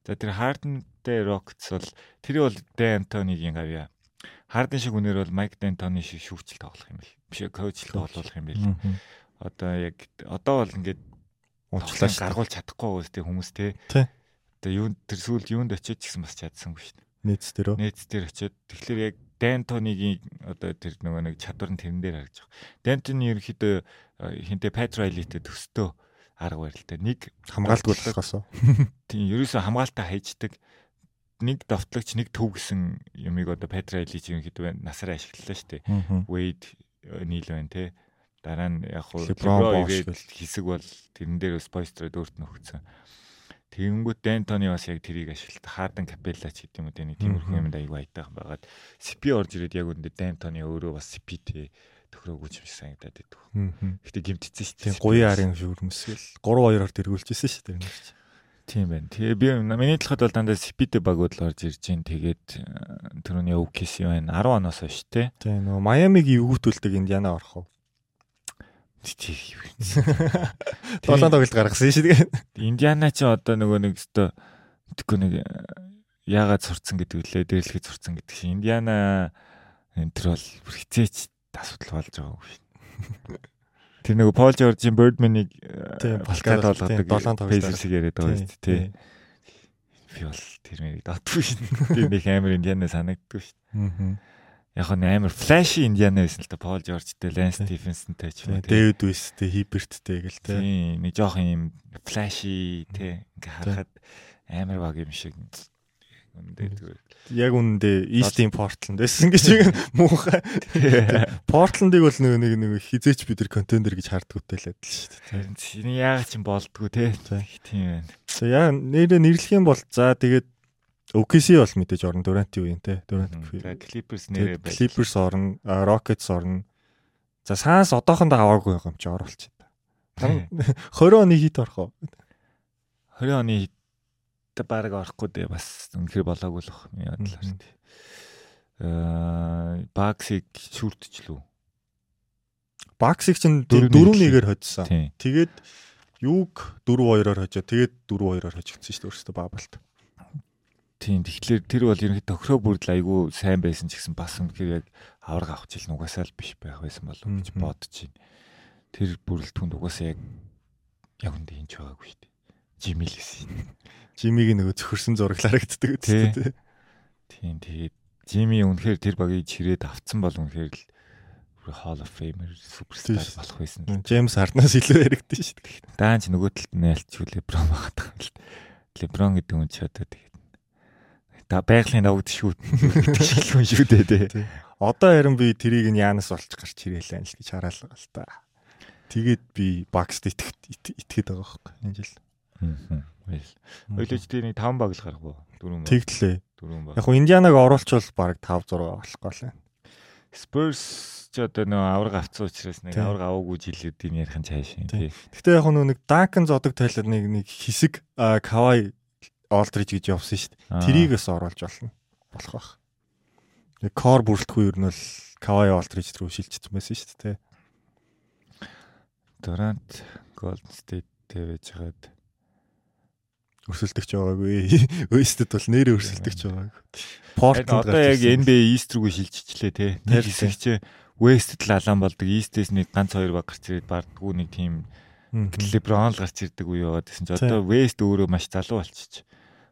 За тэр Harden-тэй Rockets бол тэр бол Dan Anthony-гийн гавья. Harden шиг үнээр бол Mike D'Antoni шиг шүүгчл тоглох юм бэл. Биш коучлт тоглох юм бэл. Одоо яг одоо бол ингээд Уучлаач. гаргуулж чадахгүй үстэй хүмүүс те. Одоо юу тэр сүүлд юунд очиж гэсэн бас чадсангүй шүү дээ. Нийц дээр. Нээц дээр очиод тэгэхээр яг Дантонигийн одоо тэр нөгөө нэг чадвар нь тэрэн дээр харагдаж байгаа. Дантони ерөнхийдөө хинтээ Патрайлитэй төстөө арга барилтай. Нэг хамгаалтгүй болохоос. тийм ерөөсөө хамгаалтаа хайждаг нэг давтлагч нэг төв гэсэн юмыг одоо Патрайлич ерөнхийдөө насаараа ашиглалаа шүү дээ. Wade нийл байна те. Дараа нь яг хуу хэсэг бол тэрэн дээр спойстроо дөрт нөхцөн. Тэгэнгүүт Дантони бас яг тэрийг ашиглалт Харден Капелла ч гэдэг юм те нэг тиймэрхүү юмд аяг байтайхан байгаад Спи орж ирээд яг үндэ Дантони өөрөө бас Спитэй төхрөөгүй юм шиг санагдаад байдаг. Гэтэ гимтцсэн шүү дээ. гуян арын шүүрмэсгэл 3-2-оор тэргүүлжсэн шүү дээ. Тийм байна. Тэгээ би миний талхад бол дандаа Спитэй багууд л орж ирж гин. Тэгээд э, түрүүний OKC байна. 10 оноос хойш те. Тийм нөгөө Майамиг эвгүүтүүлдэг Индиана орох уу? Тийм. 7 тоглолт гаргасан шүү дээ. Индиана ч одоо нөгөө нэг өстө мэдгүй нэг э, яагаад сурцсан гэдэг үлээ дээрлэхэд сурцсан гэдэг шиг Индиана энэ төр бол бүр хизээч асуудал болж байгаа юм шиг. Тэр нөгөө Пол Жоржийн Birdman-ыг Балкад, болгодог. тийм, долоон тоглолт Pacers-ийг яриад байгаа шүү дээ. тий. Би бол тэр мэрийг датгүй шин. Би нэг амар Индиана санагддгүй шин. Аа. Яг нь амар флаши Индиана байсан л та Пол Жоржтэй, Лэнс Стивенсонтэй ч юм уу. тий. Дэвид Уисттэй, Хиберттэй гэл те. Тийм, нэг жоох юм флаши тий ингээ харахад амар баг юм шиг. Үндэ зүгээр. Яг үнэндээ East-ийн Portland байсан гэж яг муухай. Portland-ыг бол нөгөө нэг нэг хизээч бид нар контендер гэж хардгуутай л адил шүү дээ. Чиний яагаад ч юм болдгоо те. Тийм байна. За яа нэрээ нэрлэх юм бол за тэгээд OKC бол мэдээж орно Durant юу юм те. Durant. Clippers нэрээ байж. Clippers орно, Rockets орно. За Suns одоохондоо аваагүй юм чи оруулчих. Тийм. 20 оны хит орох уу? 20 оны та баг орохгүй дээ бас үнэхэр болоогүй л бах Мгм. шүү дээ. Аа Багсыг шүртчлүү. Bucks-ыг чинь Дөрөв 4-1-ээр хоцсон. Тэгээд юуг 4-2-оор хожоо. Тэгээд 4-2-оор хожигдсон шүү дээ өөртөө баабалт. Тийм тэгэхээр тэр бол ерөнхийдөө тохироо бүрдэл айгүй сайн байсан ч гэсэн бас үнэхээр яг авраг авах жил нугасаа л биш байх байсан болов гэж бодож байна. Тэр бүрэлдэхүүнд угаасаа яг яг үндэ хинч байгаагүй шүү дээ. Жимил гэсэн. Жимиг нөгөө зөвхөрсөн зураглаар гэгддэг Тий. үстэй. Тийм тэгээд Жими үнэхээр тэр багийг чирээд авцсан бол үнэхээр л Hall of Famer суперстар болох байсан. Джеймс Харднаас илүү яригдсан шүү дээ. Даанч нөгөө талд нь ялч Леброн байгаа юм л. Леброн гэдэг хүн ч одоо тэгээд та байгалийн давд шүү хүн шүү дээ тий. Одоо харин би тэрийг нь яанаас олж гарч ирээл анил гэж хараалгаа л та. Тэгээд би багст итгэхэд итгэхэд байгаа байхгүй энэ жил. Ойлож тэр нэг 5 баг л гарах уу? 4 баг. Тэгтлээ. 4 баг. Яг хуу Индианаг оруулчвал баг 5 6 болохгүй л байна. Spurs ч одоо нөө авраг авцсан учраас нэг авраг аваагүй жилүүдийн ярих нь цааш юм тий. Гэхдээ яг нэг Duncan зодог тайлбар нэг нэг хэсэг Kawhi Aldridge гэж явсан шүү дээ. Тэрийг бас оруулж болно. Болох бах. Нэг core бүрэлдэхүүн ер нь бол Kawhi Aldridge рүү шилжчихсэн байсан шүү дээ. Durant Golden State тавьж хагаад өрсөлдөгч байгаагүй. Wasted бол нэрээ өрсөлдөгч байгаагүй. Portland одоо яг NBA East рүү шилжчихлээ те. Тэр хэсэг чи West-д л алаан болдог. East-ээс нэг ганц хоёр баг гарч ирээд бардггүй нэг тийм LeBron л гарч ирдэг үе яваад гэсэн чи одоо West өөрөө маш залуу болчих.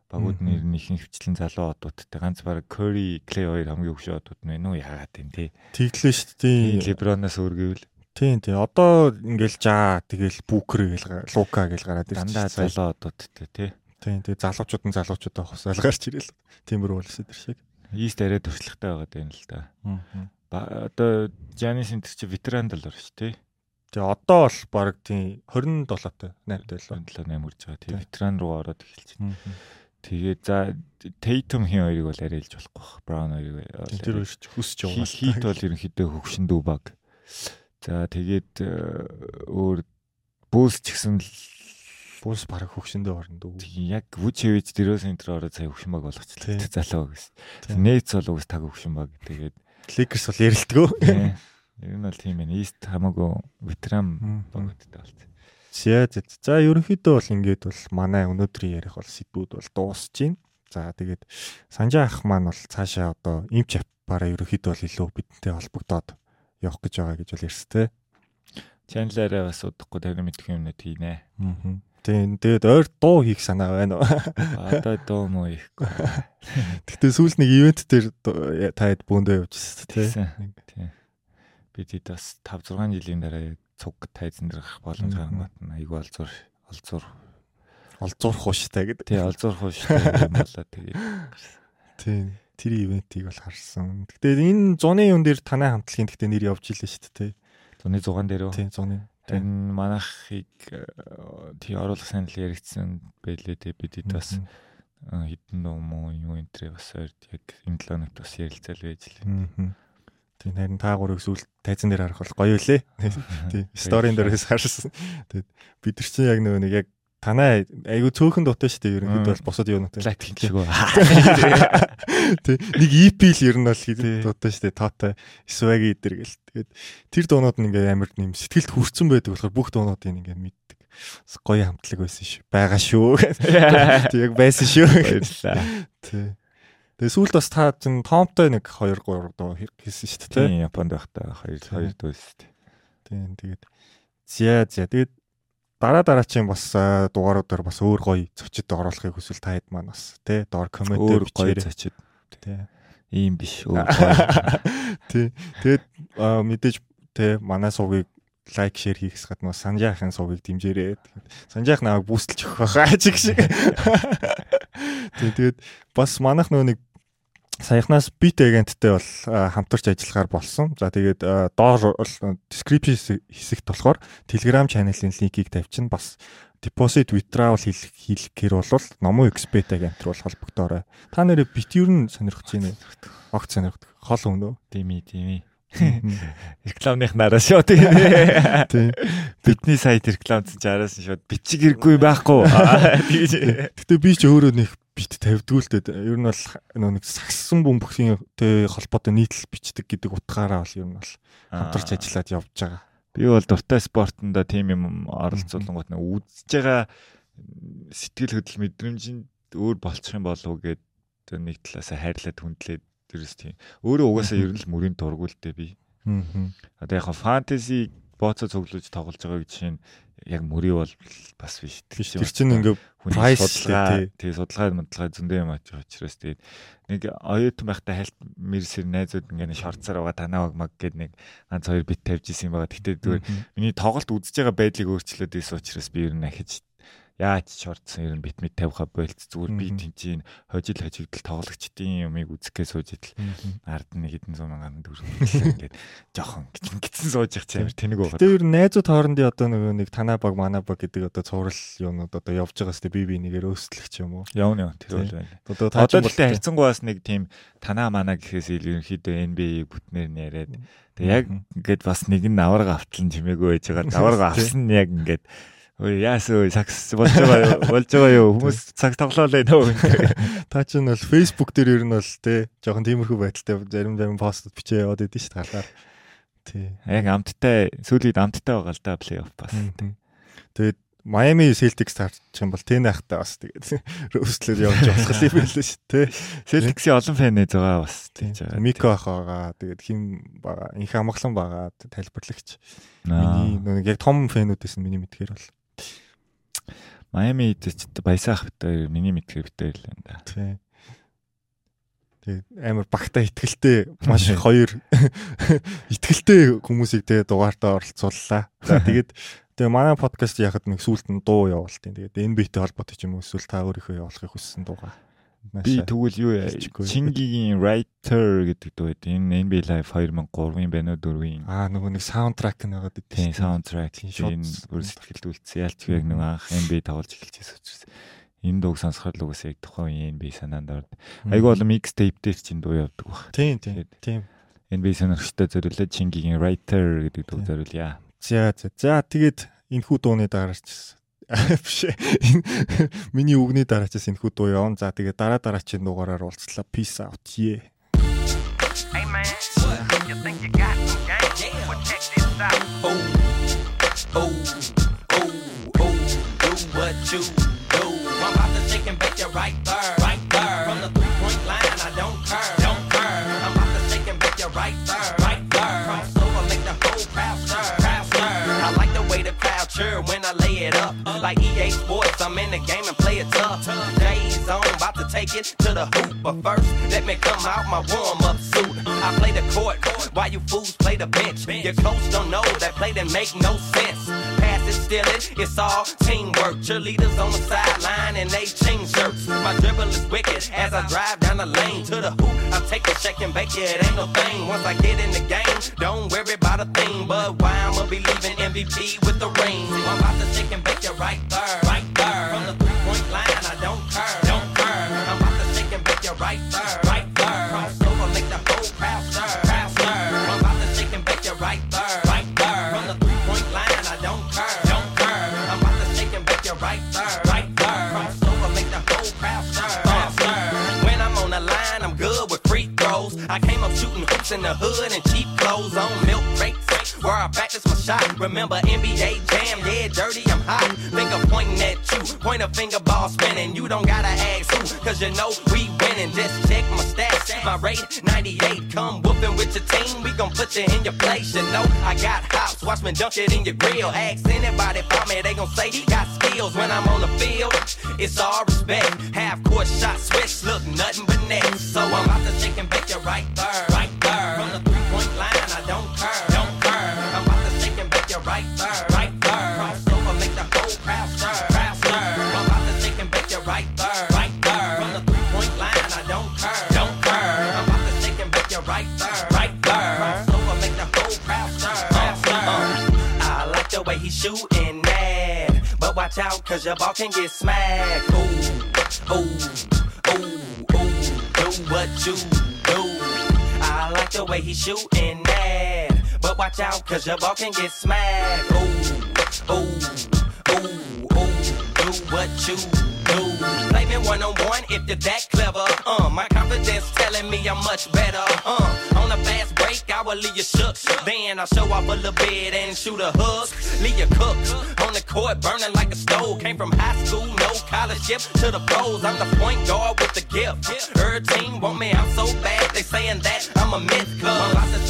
Багууд нэр нь их хвчлэн залуу одуудтай ганц баг Curry, Clay хоёр хамгийн өгшөө одууд нь нүү яагаад юм те. Тэглээ шүү дээ. LeBron-аас өөр гэвэл Тийм тийм. Одоо ингээл жаа тэгэл Бүүкер гэл Лука гэл гараад ирж дандаа залуу одуудтай тий. Тийм тийм. Залуучууд нь залуучуудаа хусаал гарч ирэл. Тиймэр болсон тэр шиг. Ийст арай туршлагатай байгаа юм л да. Аа. Одоо Жанис энэ чи ветеран дал орш тий. Тэгээ одоо бол баг тийм 27-тай 8-тай л 27 8 үрж байгаа. Тэгээ ветеран руу ороод эхэлж байна. Тэгээ за Tatum хин хоёрыг бол арайлж болохгүй бах. Brown хоёрыг тэр хоёр ч хүсч яваа. Хит бол ерөнхийдөө хөвшөндөө баг. За тэгээд өөр Bulls ч гэсэн Bulls бараг хөвшөндөө орно дөө. Яг Vucevic дөрөв центр ороод сая хөвшин баг болгочихлоо. Залуу гэсэн. Nets бол уус таг баг. Тэгээд Lakers бол ярилдгөө. Ер нь бол тийм ээ. East хамаагүй ветеран багуудтай болсон. За за ерөнхийдөө бол ингээд бол манай өнөөдрийн ярих бол сэдвүүд бол дуусж байна. За тэгээд Санжаа ах маань бол цаашаа одоо имч апаараа ерөнхийдөө бол илүү бидэнтэй холбогдоод явах гэж байгаа гэж бол ярьстэй. Чанлаараа бас удахгүй тарин мэдэх юмнууд хийнэ. Аа. Тийм тэгээд ойр дуу хийх санаа байна уу? Одоо дуу муу хийхгүй. Гэтэ сүүл нэг ивент дээр таад бөөндөө явжсэн тийм. Тийм. Бид хэд бас 5 6 жилийн дараа цуг тайзан дээр гарах боломж гаргамат нь айгүй олзуур олзуур олзуурах ууштай гэдэг. Тий, олзуурах ууштай юм болоо тэгээд. Тийм. Тэр ивентийг бол харсан. Гэтэ энэ зуны юун дээр танай хамтлагийн гэтэ нэр явж илээ шүү дээ. Зуны 6 дээр үү? Тийм, зуны. Энэ манайхыг тий оруулах санал яригдсан байлээ те бид хэд бас хитэн ном юу энтрээ бас яг энэ 7 хоногт бас ярилцаал байж лээ. Тийм харин та гурыг сүүл тайзан дээр харах бол гоё үлээ. Тийм сторийн дээрээс харсан. Тэгээд бид нар чинь яг нөгөө нэг яг танай айгу цөөхөн дуутай шүү дээ ерөнхийдөө бол босоод юунаатай. Лайтик шиг үү. Тэ нэг EP л ер нь бол хийдэг дуутай шүү дээ. Тоотой Swag идэр гэл. Тэгээд тэр дуунууд нь ингээ амар нэм сэтгэлд хүрцэн байдаг болохоор бүх дуунуудыг ингээ мэддэг. Гоё хамтлаг байсан шүү. Бага шүү. Тэг яг байсан шүү. Баярлалаа. Тэ. Тэгээ сүүлд бас та чин Томтой нэг 2 3 дуу хийсэн шүү дээ. Тийм Японд байхдаа 2 2 дуу шүү дээ. Тийм тэгээд зя зя тэгээд дараа дараачийн бас дугааруудаар бас өөр гоё зочид оруулахыг хүсвэл та хэд маань бас тий доор коммент өөр гоё зочид тий ийм биш өөр тий тэгээд мэдээж тий манай сувгийг лайк шеэр хийхс гадна санжаахын сувгийг дэмжээрэй. Санжаах намайг бүүсэлж өгөх байхаа чиг шиг. Тэгээд бас манайх нөө нэг саяхнаас бит агенттэй бол хамтарч ажиллахаар болсон. За тэгээд доор description хэсэгт болохоор Telegram channel-ийн линкийг тавьчихна. Бас deposit withdrawal хийх хийхээр бол номоо expert агент руу холбогдоорой. Та нэрээ бит юу н сонирхож байна вэ? Огт сонирхдаг. Хол өнөө. Дими дими. Рекламных нараас шоо тийм. Бидний сайт рекламцсан ч араас нь шууд бичиг хэрэггүй байхгүй. Гэтэ би ч өөрөө нэг бит тавьдгүй л дээ. Ер нь бол нэг сагсан бөмбөгийн тэ холбоотой нийтлэл бичдэг гэдэг утгаараа бол ер нь бол хамтарч ажиллаад явж байгаа. Би бол дуртай спортонда тийм юм оролцуулангууд нэг үзэж байгаа сэтгэл хөдлөл мэдрэмжинд өөр болчих юм болов уу гэд нэг талаас хайрлаад хүндлээд дэрс тийм. Өөрөө угаасаа ер нь л мөрийн дургуул дээ би. Аа. Одоо яг фэнтези бооцоо цуглуулж тоглож байгаа гэж чинь яг мөрий бол бас биш. Тэр чинь ингээ судалгаа тий судалгаа модалгаа зөндөө юм аач учраас тэгээд нэг оюутан байхдаа хальт мэрсэр найзууд ингээ шорцоор байгаа танаа баг маг гэд нэг ганц хоёр бит тавьж исэн байгаа. Гэхдээ зүгээр миний тоглолт үзэж байгаа байдлыг өөрчлөөд исэн учраас би ер нь ахиж яаж шордсон ер нь бит мэд тавиха болц зүгээр би тэнцийн хожил хожигдл тоглогчдын юмыг үзэхээ сууж идэл ард нь хэдэн зуун мянган төгрөг ингээд жоохон гитсэн сууж явах чинь тэнэг байгаа. Нь найзууд хоорондын одоо нэг танаа баг манаа баг гэдэг одоо цуврал юмнууд одоо явж байгаа сте би би нэгээр өөслөх юм уу? Явна яа тэр бол байна. Одоо та ч болтой харьцангуйас нэг тийм танаа манаа гэхээс илүү ерөнхийдөө NBA бүтнээр нь яриад тэгээ яг ингээд бас нэг нь аварга авталн чимээгүй байж байгаа. Аварга авсан яг ингээд Ой яасаа сакс болж байгаа болж байгаа юу хүмүүс цаг тоглоолаа нөө. Та ч нь бол Facebook дээр ер нь бол те жоохон тиймэрхүү байдалтай зарим зарим постууд бичээ яваад идэв шүү галаар. Тий. Яг амттай сүүлүед амттай байгаа л да плей-офф бас. Тэгээд Miami Celtics таарчих юм бол тэн ахтай бас тэгээд рөөслөөр явж болох юм байлаа шүү дээ. Celtics-ийн олон фэн нэ збайгаа бас байгаа. Мико ах байгаа. Тэгээд хим байгаа. Инх амглан байгаа. Тайлбарлагч. Миний нэг яг том фэнүүдээс нь миний мэдхээр бол Майами Heat баясаах битээр миний мэдхээр битээр л энэ да. Тий. Тэгээ амар багтаа итгэлтэй маш хоёр итгэлтэй хүмүүсийг тэгээ дугаартаа оролцууллаа. За тэгээд тэгээ манай подкаст яхад нэг сүулт нь дуу явуултын. Тэгээд NBA-тэй холбоотой ч юм уу эсвэл та өөрийнхөө явуулахыг хүссэн дуугаа. Би тэгвэл юу Чингигийн Writer гэдэг дуу байд. Энэ NBA Live 2003-ын байна уу 4-ийн. Аа нөгөө нэг саундтрак нь байгаа гэдэг. Тийм саундтрак. Энэ бүр сэтгэлд үлдсэн. Ялч яг нэг анх NBA тоглож эхэлчихсэн учраас энэ дууг сонсоход л угсаа яг тухайн NBA санаанд орд. Айгуу бол mixtape дээр чинь дуу явдаг баг. Тийм тийм. Тийм. NBA сонирхолтой зориулаад Чингигийн Writer гэдэг дуу зориулъя. За за. За тэгээд энэ хүү дууны дараач биш миний үгний дараачаас энэ хүү дуу явна. За тэгээ дараа дараачийн дугаараар уулзлаа. Peace out. Yeah. Hey man, you think you got some game? Well, check this out. Oh, oh, oh, oh, do what you do. I'm about to shake and bake you right there. Up. Like EA Sports, I'm in the game and play it tough. Days on, about to take it to the hoop. But first, let me come out my warm up suit. I play the court while you fools play the bench. Your coach don't know that play didn't make no sense. It, it's all teamwork. Cheerleaders on the sideline and they change shirts. My dribble is wicked as I drive down the lane to the hoop. I take a check and bake it, ain't no thing. Once I get in the game, don't worry about a thing. But why I'ma be leaving MVP with the ring? I'm about to shake and bake it right there, right cause you know we winning. Just check my stats, my rate 98. Come whooping with your team, we gon' put you in your place. You know I got hops, watch me dunk it in your grill. Ask anybody about me, they gon' say he got skills when I'm on the field. It's all respect. Half court shot can get smacked. Ooh, ooh, ooh, ooh, do what you do. I like the way he's shooting that. But watch out, cause your ball can get smacked. Ooh, ooh, ooh, ooh, do what you do. Play me one on one if you're that clever. Uh, my confidence telling me I'm much better. Uh, on a fast break, I will leave you shook. Then I'll show off a little bit and shoot a hook. Leave you cooked court, burning like a stove. Came from high school, no scholarship to the pros. I'm the point guard with the gift. Her team want me, I'm so bad. They saying that I'm a myth. Cause